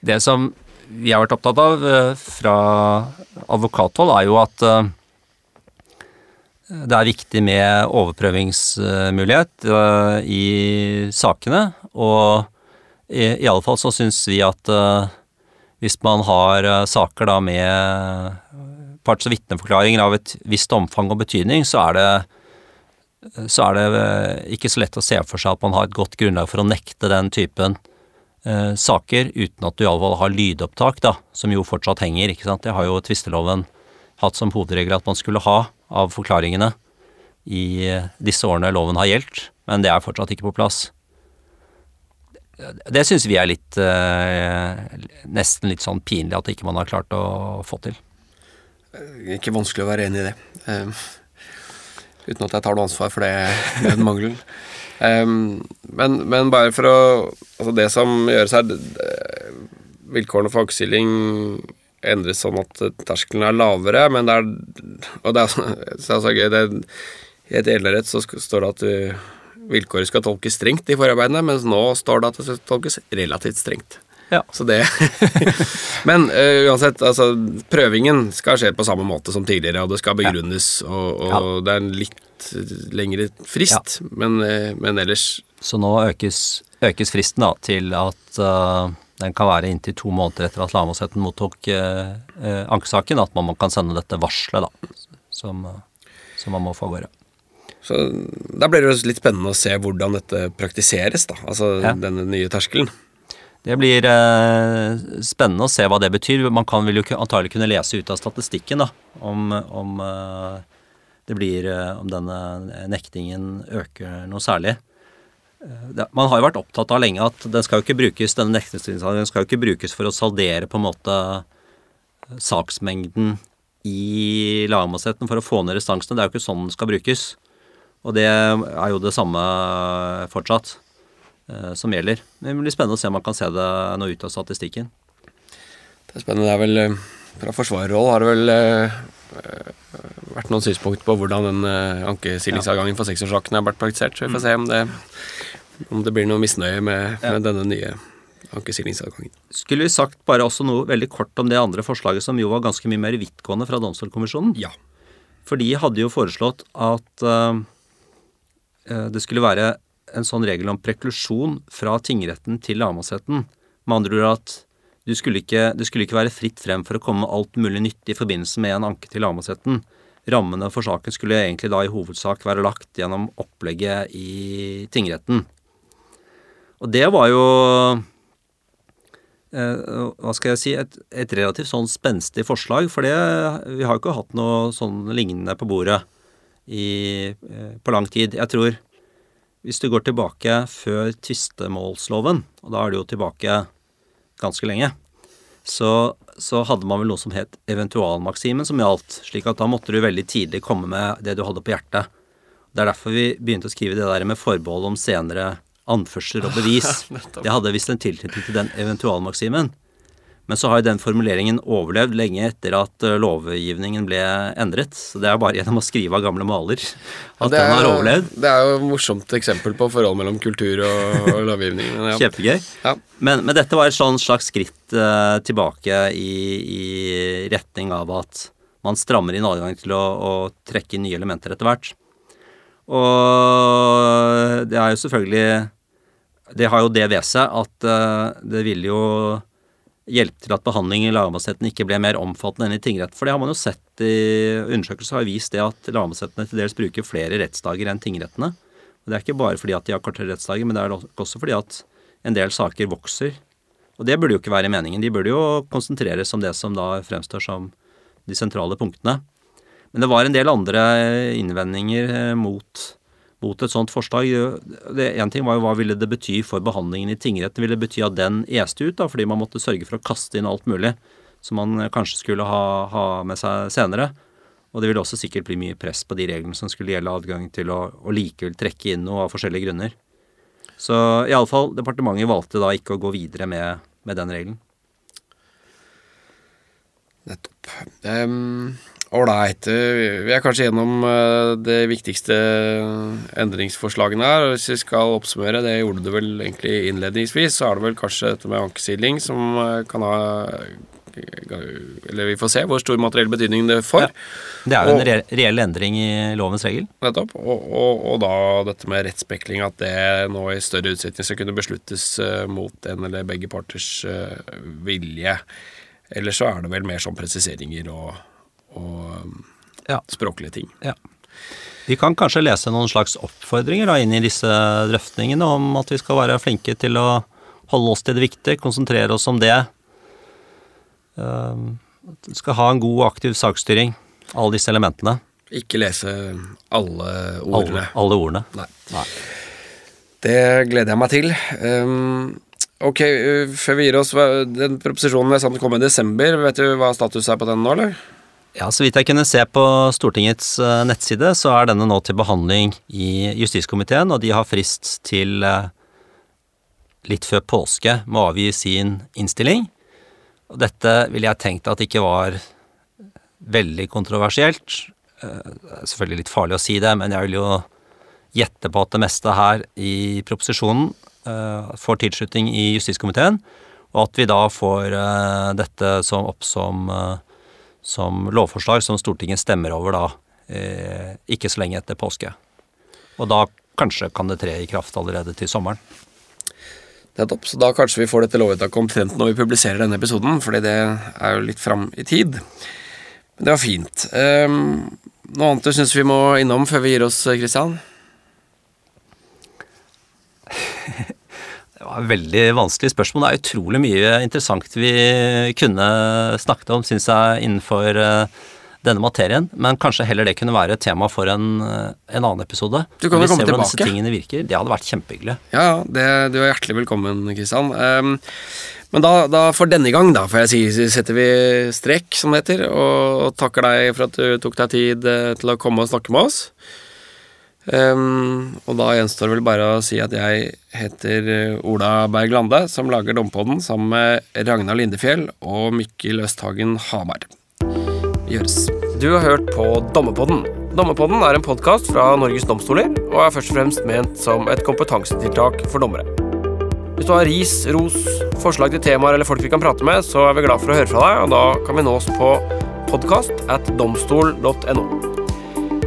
Det som vi har vært opptatt av uh, fra advokathold, er jo at uh, det er viktig med overprøvingsmulighet uh, i sakene, og i, i alle fall så syns vi at uh, hvis man har uh, saker da med parts- og vitneforklaringer av et visst omfang og betydning, så er det så er det ikke så lett å se for seg at man har et godt grunnlag for å nekte den typen saker, uten at du i alle fall har lydopptak, da, som jo fortsatt henger. ikke sant? Det har jo tvisteloven hatt som hovedregel at man skulle ha av forklaringene i disse årene loven har gjeldt, men det er fortsatt ikke på plass. Det syns vi er litt eh, Nesten litt sånn pinlig at ikke man har klart å få til. Ikke vanskelig å være enig i det. Uh, uten at jeg tar noe ansvar for det, den mangelen. Um, *laughs* men, men, bare for å Altså, det som gjøres her Vilkårene for aksjesilling endres sånn at terskelen er lavere, men det er Og det er, så er gøy, det I et elerett så står det at du, vilkåret skal tolkes strengt i forarbeidene, mens nå står det at det skal tolkes relativt strengt. Ja. Så det *laughs* Men uh, uansett, altså prøvingen skal skje på samme måte som tidligere, og det skal begrunnes, og, og ja. det er en litt lengre frist, men, uh, men, ellers Så nå økes, økes fristen da til at uh, den kan være inntil to måneder etter at lagmannsretten mottok eh, eh, ankesaken, at man kan sende dette varselet, da, som, som, man må få av gårde. Så Da blir det litt spennende å se hvordan dette praktiseres, da, altså ja. denne nye terskelen. Det blir eh, spennende å se hva det betyr. Man kan, vil jo antagelig kunne lese ut av statistikken da, om, om eh, det blir eh, Om denne nektingen øker noe særlig man har jo vært opptatt av lenge at den skal jo ikke brukes, denne nektingsinnsalgen skal jo ikke brukes for å saldere på en måte saksmengden i lagmannsretten for å få ned restansene. Det er jo ikke sånn den skal brukes. Og det er jo det samme fortsatt eh, som gjelder. Men det blir spennende å se om man kan se det nå ut av statistikken. Det er spennende. Det er vel eh, Fra forsvarerhold har det vel eh, vært noen synspunkter på hvordan den ankesilingsavgangen for seksårssakene har vært praktisert. Så vi får mm. se om det om det blir noe misnøye med, med denne nye ankesilingsadgangen. Skulle vi sagt bare også noe veldig kort om det andre forslaget, som jo var ganske mye mer vidtgående fra Domstolkommisjonen? Ja. For de hadde jo foreslått at uh, det skulle være en sånn regel om preklusjon fra tingretten til lagmannsretten. Med andre ord at du skulle ikke, det skulle ikke være fritt frem for å komme med alt mulig nyttig i forbindelse med en anke til lagmannsretten rammene for saken skulle egentlig da i hovedsak være lagt gjennom opplegget i tingretten. Og det var jo eh, hva skal jeg si, et, et, relativt sånn spenstig forslag. For det, vi har jo ikke hatt noe sånn lignende på bordet i, eh, på lang tid. Jeg tror hvis du går tilbake før tvistemålsloven, og da er du jo tilbake ganske lenge, så, så, hadde man vel noe som het eventualmaksimen som gjaldt. slik at da måtte du veldig tidlig komme med det du hadde på hjertet. Det er derfor vi begynte å skrive det der med forbehold om senere anførsler og bevis. *laughs* Det hadde visst en tilknytning til den eventualmaksimen. Men så har jo den formuleringen overlevd lenge etter at eh, lovgivningen ble endret. Så det er bare gjennom å skrive av gamle maler at ja, den har overlevd. Det er jo et morsomt eksempel på forhold mellom kultur og, og lovgivning. Ja. Kjempegøy. Ja. Men, men, dette var et sånn slags skritt uh, tilbake i, i, retning av at man strammer inn adgang til å, å trekke inn nye elementer etter hvert. Og det er jo selvfølgelig Det har jo det ved seg at uh, det vil jo hjelpe til at behandling i lagmannsretten ikke ble mer omfattende enn i tingrett. For det har man jo sett i undersøkelser har vist det at lagmannsrettene til dels bruker flere rettsdager enn tingrettene. Og Det er ikke bare fordi at de har kortere rettsdager, men det er også fordi at en del saker vokser. Og det burde jo ikke være meningen. De burde jo konsentreres om det som da fremstår som de sentrale punktene. Men det var en del andre innvendinger eh, mot, mot et sånt forslag. Én ting var jo hva ville det bety for behandlingen i tingretten. Ville det bety at den este ut, da, fordi man måtte sørge for å kaste inn alt mulig som man kanskje skulle ha, ha med seg senere. Og det ville også sikkert bli mye press på de reglene som skulle gjelde adgang til å, å likevel trekke inn noe av forskjellige grunner. Så iallfall, departementet valgte da ikke å gå videre med, med den regelen. Nettopp. Ålreit. Um, vi er kanskje gjennom uh, det viktigste endringsforslagene her. Hvis vi skal oppsummere, det gjorde du vel egentlig innledningsvis, så er det vel kanskje dette med ankesidling som kan ha eller vi får se hvor stor materiell betydning det får. Ja. Det er jo og, en reell endring i lovens regel. Nettopp. Og, og, og, da dette med rettsspekling, at det nå i større utstrekning skal kunne besluttes mot en eller begge parters vilje. Eller så er det vel mer sånn presiseringer og og ja. språklige ting. Ja. Vi kan kanskje lese noen slags oppfordringer da, inn i disse drøftingene om at vi skal være flinke til å holde oss til det viktige, konsentrere oss om det. Uh, skal ha en god og aktiv saksstyring, alle disse elementene. Ikke lese alle ordene. Alle, alle ordene. Nei. Nei. Det gleder jeg meg til. Um, ok, før vi gir oss Den proposisjonen er samt kom i desember. Vet du hva status er på den nå, eller? Ja, Så vidt jeg kunne se på Stortingets eh, nettside, så er denne nå til behandling i justiskomiteen, og de har frist til eh, litt før påske med å avgi sin innstilling. Og dette ville jeg tenkt at ikke var veldig kontroversielt. Eh, selvfølgelig litt farlig å si det, men jeg vil jo gjette på at det meste her i proposisjonen får tilslutning i justiskomiteen, og at vi da får dette opp som som lovforslag som Stortinget stemmer over da eh, ikke så lenge etter påske. Og da kanskje kan det tre i kraft allerede til sommeren. Nettopp. Så da kanskje vi får dette lovvedtaket omtrent når vi publiserer denne episoden, fordi det er jo litt fram i tid. Men det var fint. Um, noe annet du syns vi må innom før vi gir oss, Kristian? *laughs* Det var et veldig vanskelig spørsmål. Det er utrolig mye interessant vi kunne snakket om, syns jeg, innenfor eh, denne materien. Men kanskje heller det kunne være et tema for en, eh, en annen episode. Du kan jo komme tilbake. disse tingene virker. Det hadde vært kjempehyggelig. Ja, det, du er hjertelig velkommen, Kristian. Um, men da, da, for denne gang, da, får jeg si, setter vi strek, som det heter, og takker deg for at du tok deg tid eh, til å komme og snakke med oss. Um, og da gjenstår vel bare å si at jeg heter eh, Ola Berg Lande, som lager Dompodden sammen med Ragnar Lindefjell og Mikkel Østhagen Hamar. Gjøres. Du har hørt på Dommepodden. Dommepodden er en podkast fra Norges domstoler og er først og fremst ment som et kompetansetiltak for dommere. Hvis du har ris, ros, forslag til temaer eller folk vi kan prate med, så er vi glad for å høre fra deg, og da kan vi nås på podkast at domstol.no.